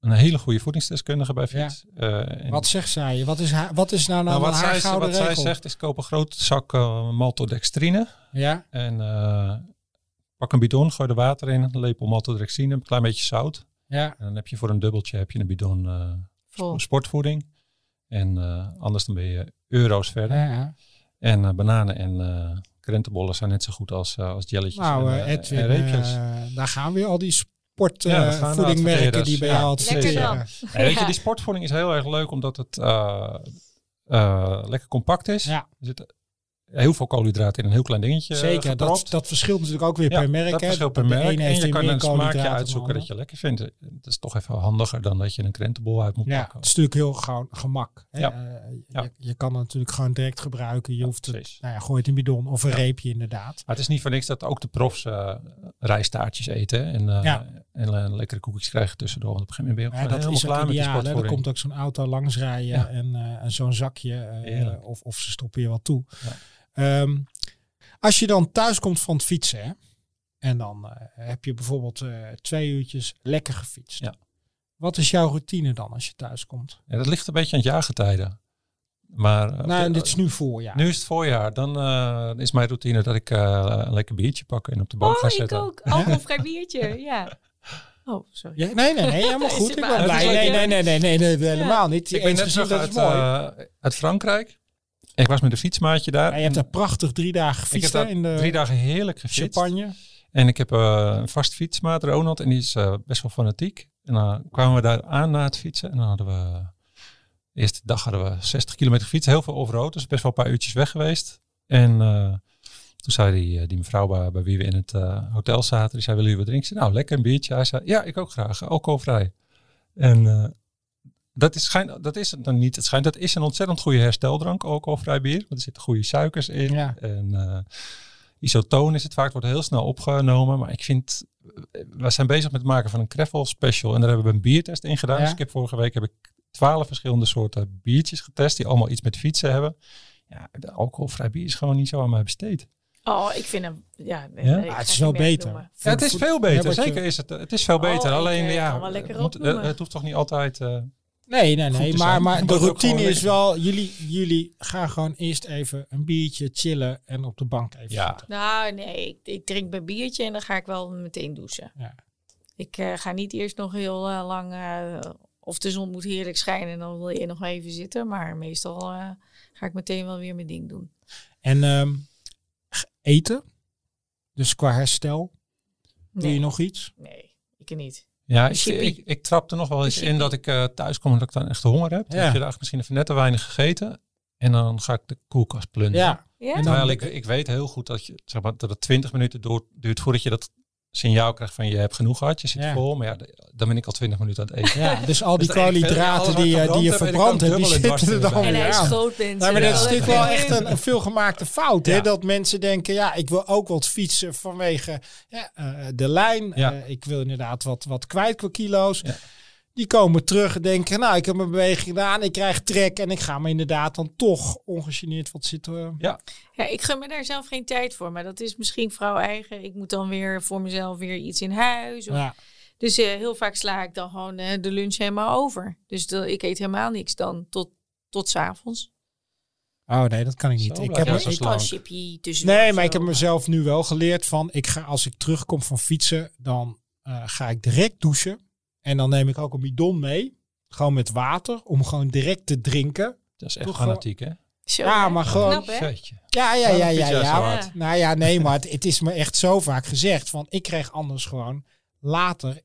een hele goede voedingsdeskundige bij. Fiets. Eh, Wat zegt zij? Wat is, haar, wat is nou, nou, nou, wat haar zij, gouden wat zij zegt is koop een grote zak eh, maltodextrine. Ja, En pak een bidon, gooi er water in, een lepel maltodextrine, een klein beetje zout. ja. En dan heb je voor een dubbeltje heb je een bidon Vol. sportvoeding. En anders dan ben je euro's verder. ja, ja. En bananen en krentenbollen zijn net zo goed als, als jelletjes Nou, en, Edwin, en reepjes. daar gaan weer al die Sportvoedingmerken die bij ja. jou. En weet je, die sportvoeding is heel erg leuk omdat het eh, eh, lekker compact is. Ja. Er zit heel veel koolhydraten in een heel klein dingetje Zeker, dat, gepropt. dat verschilt natuurlijk ook weer Ja, per merk. dat verschilt per merk. En je kan een smaakje uitzoeken dat je lekker vindt. Dat is toch even handiger dan dat je een krentenbol uit moet Ja, pakken. het is natuurlijk heel gewoon gemak. Hè? Ja. Eh, Ja. Je, je kan het natuurlijk gewoon direct gebruiken. Je hoeft het, nou ja, gooi het in een bidon of een reepje inderdaad. Maar het is niet voor niks dat ook de profs eh rijstaartjes eten. En, eh, Ja. en eh, lekkere koekjes krijgen tussendoor. Want op een gegeven moment ben je Ja, dat helemaal is klaar met die ideaal. hè. Er komt ook zo'n auto langs rijden Ja. en, eh, en zo'n zakje. eh, of, of ze stoppen je wat toe. Ehm, als je dan thuis komt van het fietsen. Hè, en dan eh, heb je bijvoorbeeld eh, twee uurtjes lekker gefietst. Ja. Wat is jouw routine dan als je thuis komt? Ja, dat ligt een beetje aan het jaargetijden. Maar eh, nou, en dit is nu voorjaar. nu is het voorjaar. Dan eh, is mijn routine dat ik eh, een lekker biertje pak en op de bank Oh, ga ik zitten. ook. Alcoholvrij biertje, ja. Oh, sorry. Ja, nee, nee, nee, helemaal goed. Ik ben blij. Nee, nee, nee, nee, nee, nee, helemaal niet. Ik ben net gezien, terug uit, mooi. uit Frankrijk. Ik was met een fietsmaatje daar. Ja, je hebt daar prachtig drie dagen ik heb gefietst hè, in de drie dagen heerlijk gefietst. Champagne. En ik heb eh, een vast fietsmaat, Ronald, en die is eh, best wel fanatiek. En dan kwamen we daar aan na het fietsen. En dan hadden we, de eerste dag hadden we 60 kilometer gefietst. Heel veel overrood, dus best wel een paar uurtjes weg geweest. En eh, toen zei die, die mevrouw bij, bij wie we in het hotel zaten, die zei, willen jullie wat drinken? Zei, nou, lekker een biertje. Hij zei, ja, ik ook graag, alcoholvrij. En dat is, schijn, dat is het dan niet. Het schijnt, dat is een ontzettend goede hersteldrank, alcoholvrij bier. Want er zitten goede suikers in. Ja. En eh, isotoon is het vaak, wordt heel snel opgenomen. Maar ik vind, eh, we zijn bezig met het maken van een Kreffel special. En daar hebben we een biertest in gedaan. Ja. Dus ik heb vorige week heb ik twaalf verschillende soorten biertjes getest. Die allemaal iets met fietsen hebben. Ja, de alcoholvrij bier is gewoon niet zo aan mij besteed. Oh, ik vind hem... Ja, nee, Ja? nee, ik Ah, het is wel beter. Ja, het is veel beter. Zeker is het. Het is veel Oh, beter. Alleen, eh, ja, kan wel lekker het, moet- het hoeft toch niet altijd... eh, Nee, nee, nee. Maar, maar de routine is wel, jullie, jullie gaan gewoon eerst even een biertje chillen en op de bank even Ja. zitten. Nou, nee, ik, ik drink mijn biertje en dan ga ik wel meteen douchen. Ja. Ik eh, ga niet eerst nog heel eh, lang... eh, of de zon moet heerlijk schijnen en dan wil je nog even zitten. Maar meestal eh, ga ik meteen wel weer mijn ding doen. En ehm, eten, dus qua herstel, doe je nog iets? nee, ik niet. Ja, ik, ik, ik trap er nog wel eens Een in dat ik eh, thuis kom en dat ik dan echt honger heb. Ja. Dan heb je dag misschien even net te weinig gegeten. En dan ga ik de koelkast plunderen. Ja. Ja? Terwijl ik, ik weet heel goed dat, je, zeg maar, dat het 20 minuten door, duurt voordat je dat signaal krijgt van je hebt genoeg gehad, je zit Ja. vol. Maar ja, dan ben ik al 20 minuten aan het eten. ja, dus al die Dus koolhydraten die, je- die je verbrand heb, en hebt, die zitten er dan weer aan. maar dat is natuurlijk wel echt een, een veelgemaakte fout. Hè? Dat mensen denken, ja, ik wil ook wat fietsen vanwege ja, eh, de lijn. Ja. Eh, ik wil inderdaad wat, wat kwijt qua kilo's. Ja. Die komen terug en denken, nou, ik heb mijn beweging gedaan. Ik krijg trek en ik ga me inderdaad dan toch ongegeneerd wat zitten. Ja, ik gun me daar zelf geen tijd voor. Maar dat is misschien vrouw eigen. Ik moet dan weer voor mezelf weer iets in huis. Of- Ja. Dus eh, heel vaak sla ik dan gewoon eh, de lunch helemaal over. Dus de- ik eet helemaal niks dan tot, tot 's avonds. Oh nee, dat kan ik niet. Zo ik heb zo ik- kan chippy tussen. nee, maar ik heb mezelf nu wel geleerd van, ik ga, als ik terugkom van fietsen, dan eh, ga ik direct douchen. En dan neem ik ook een bidon mee. Gewoon met water, om gewoon direct te drinken. Dat is echt Toch fanatiek, hè? Ja, maar gewoon- Knap. Ja, ja, ja, ja. ja. Nou ja, nee, maar het, het is me echt zo vaak gezegd van ik kreeg anders gewoon later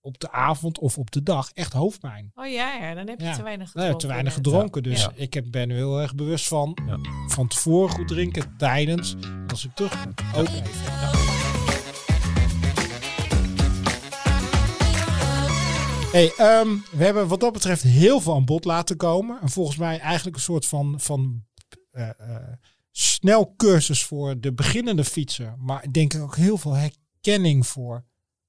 op de avond of op de dag echt hoofdpijn. Oh ja, ja, dan heb je Ja. te weinig Nee, gedronken. te weinig gedronken, dus Ja. ik heb, ben er heel erg bewust van. Ja. Van tevoren goed drinken, tijdens, als ik terugkom. Ook even. Hey, ehm, we hebben wat dat betreft heel veel aan bod laten komen. En volgens mij eigenlijk een soort van, van eh, eh, snelcursus voor de beginnende fietser. Maar ik denk ook heel veel herkenning voor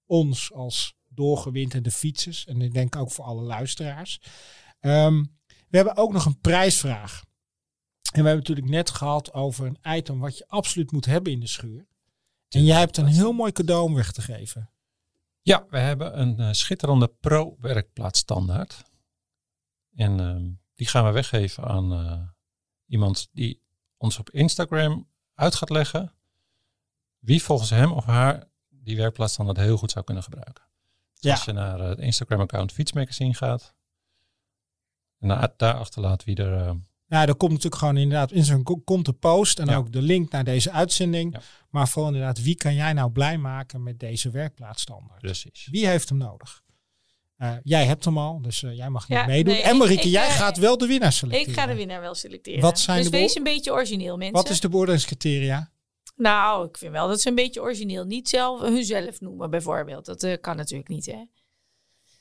ons als doorgewinterde fietsers. En ik denk ook voor alle luisteraars. Ehm, we hebben ook nog een prijsvraag. En we hebben natuurlijk net gehad over een item wat je absoluut moet hebben in de schuur. En jij hebt een heel mooi cadeau om weg te geven. Ja, we hebben een eh, schitterende pro-werkplaatstandaard. En ehm, die gaan we weggeven aan eh, iemand die ons op Instagram uit gaat leggen wie volgens hem of haar die werkplaatstandaard heel goed zou kunnen gebruiken. Dus Ja. Als je naar eh, het Instagram-account Fietsmagazine gaat en daar, daar achterlaat wie er... Ja, er komt natuurlijk gewoon inderdaad in zo'n ko- komt de post en Ja. ook de link naar deze uitzending. Ja. Maar vooral inderdaad, wie kan jij nou blij maken met deze werkplaatsstandaard? precies. Wie heeft hem nodig? Eh, jij hebt hem al, dus eh, jij mag niet Ja, meedoen. nee, en Marieke, ik, jij eh, gaat wel de winnaar selecteren. Ik ga de winnaar wel selecteren. Wat zijn dus de wees een beetje origineel, mensen. Wat is de beoordelingscriteria? Nou, ik vind wel dat ze een beetje origineel. Niet zelf hunzelf noemen, bijvoorbeeld. Dat eh, kan natuurlijk niet, hè?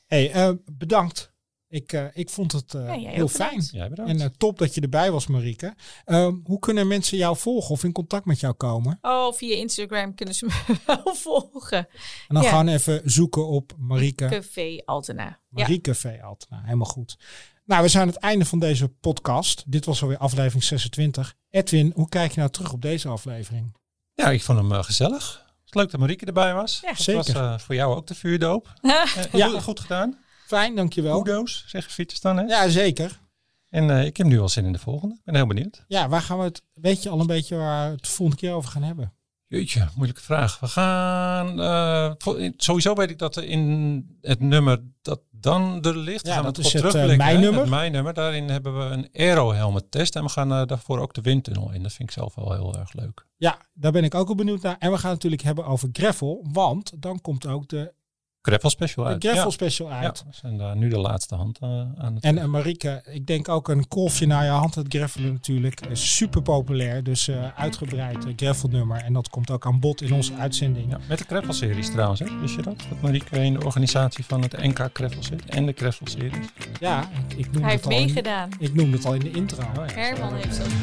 hey, eh, bedankt. Ik, eh, ik vond het eh, Ja, heel fijn. Jij. En eh, top dat je erbij was, Marieke. Ehm, hoe kunnen mensen jou volgen of in contact met jou komen? Oh, via Instagram kunnen ze me wel volgen. En dan Ja. gewoon even zoeken op Marieke. Café Altena. Ja. Marieke V. Altena. Helemaal goed. Nou, we zijn aan het einde van deze podcast. Dit was alweer aflevering 26. Edwin, hoe kijk je nou terug op deze aflevering? Ja, ik vond hem gezellig. Het is leuk dat Marieke erbij was. Ja. Het Zeker. was eh, voor jou ook de vuurdoop. Ja. goed- Goed gedaan. Fijn, dankjewel. Kudo's, zeggen fietsers dan. Hè? Ja, zeker. En eh, ik heb nu al zin in de volgende. Ik ben heel benieuwd. Ja, waar gaan we het, weet je al een beetje waar we het de volgende keer over gaan hebben? Jeetje, moeilijke vraag. We gaan... vol- sowieso weet ik dat er in het nummer dat dan er ligt... Ja, gaan dat is het, eh, hè? mijnnummer. Het mijnnummer. Daarin hebben we een aero helmet test. En we gaan daarvoor ook de windtunnel in. Dat vind ik zelf wel heel erg leuk. Ja, daar ben ik ook al benieuwd naar. En we gaan het natuurlijk hebben over gravel, want dan komt ook de, Gravel special de uit. gravel ja. special Ja, uit. we zijn daar nu de laatste hand eh, aan het... En uh, Marieke, ik denk ook een kolfje naar je hand, het gravelen natuurlijk. Is super populair, dus uh, uitgebreid uh, gravelnummer. En dat komt ook aan bod in onze uitzending. Ja, met de Gravel series trouwens, hè? wist je dat? Dat Marieke in de organisatie van het NK Gravel zit en de Gravel series. Ja, ik, ik noem Hij het heeft meegedaan. ik noemde het al in de intro. Oh, ja. Herman heeft gedaan.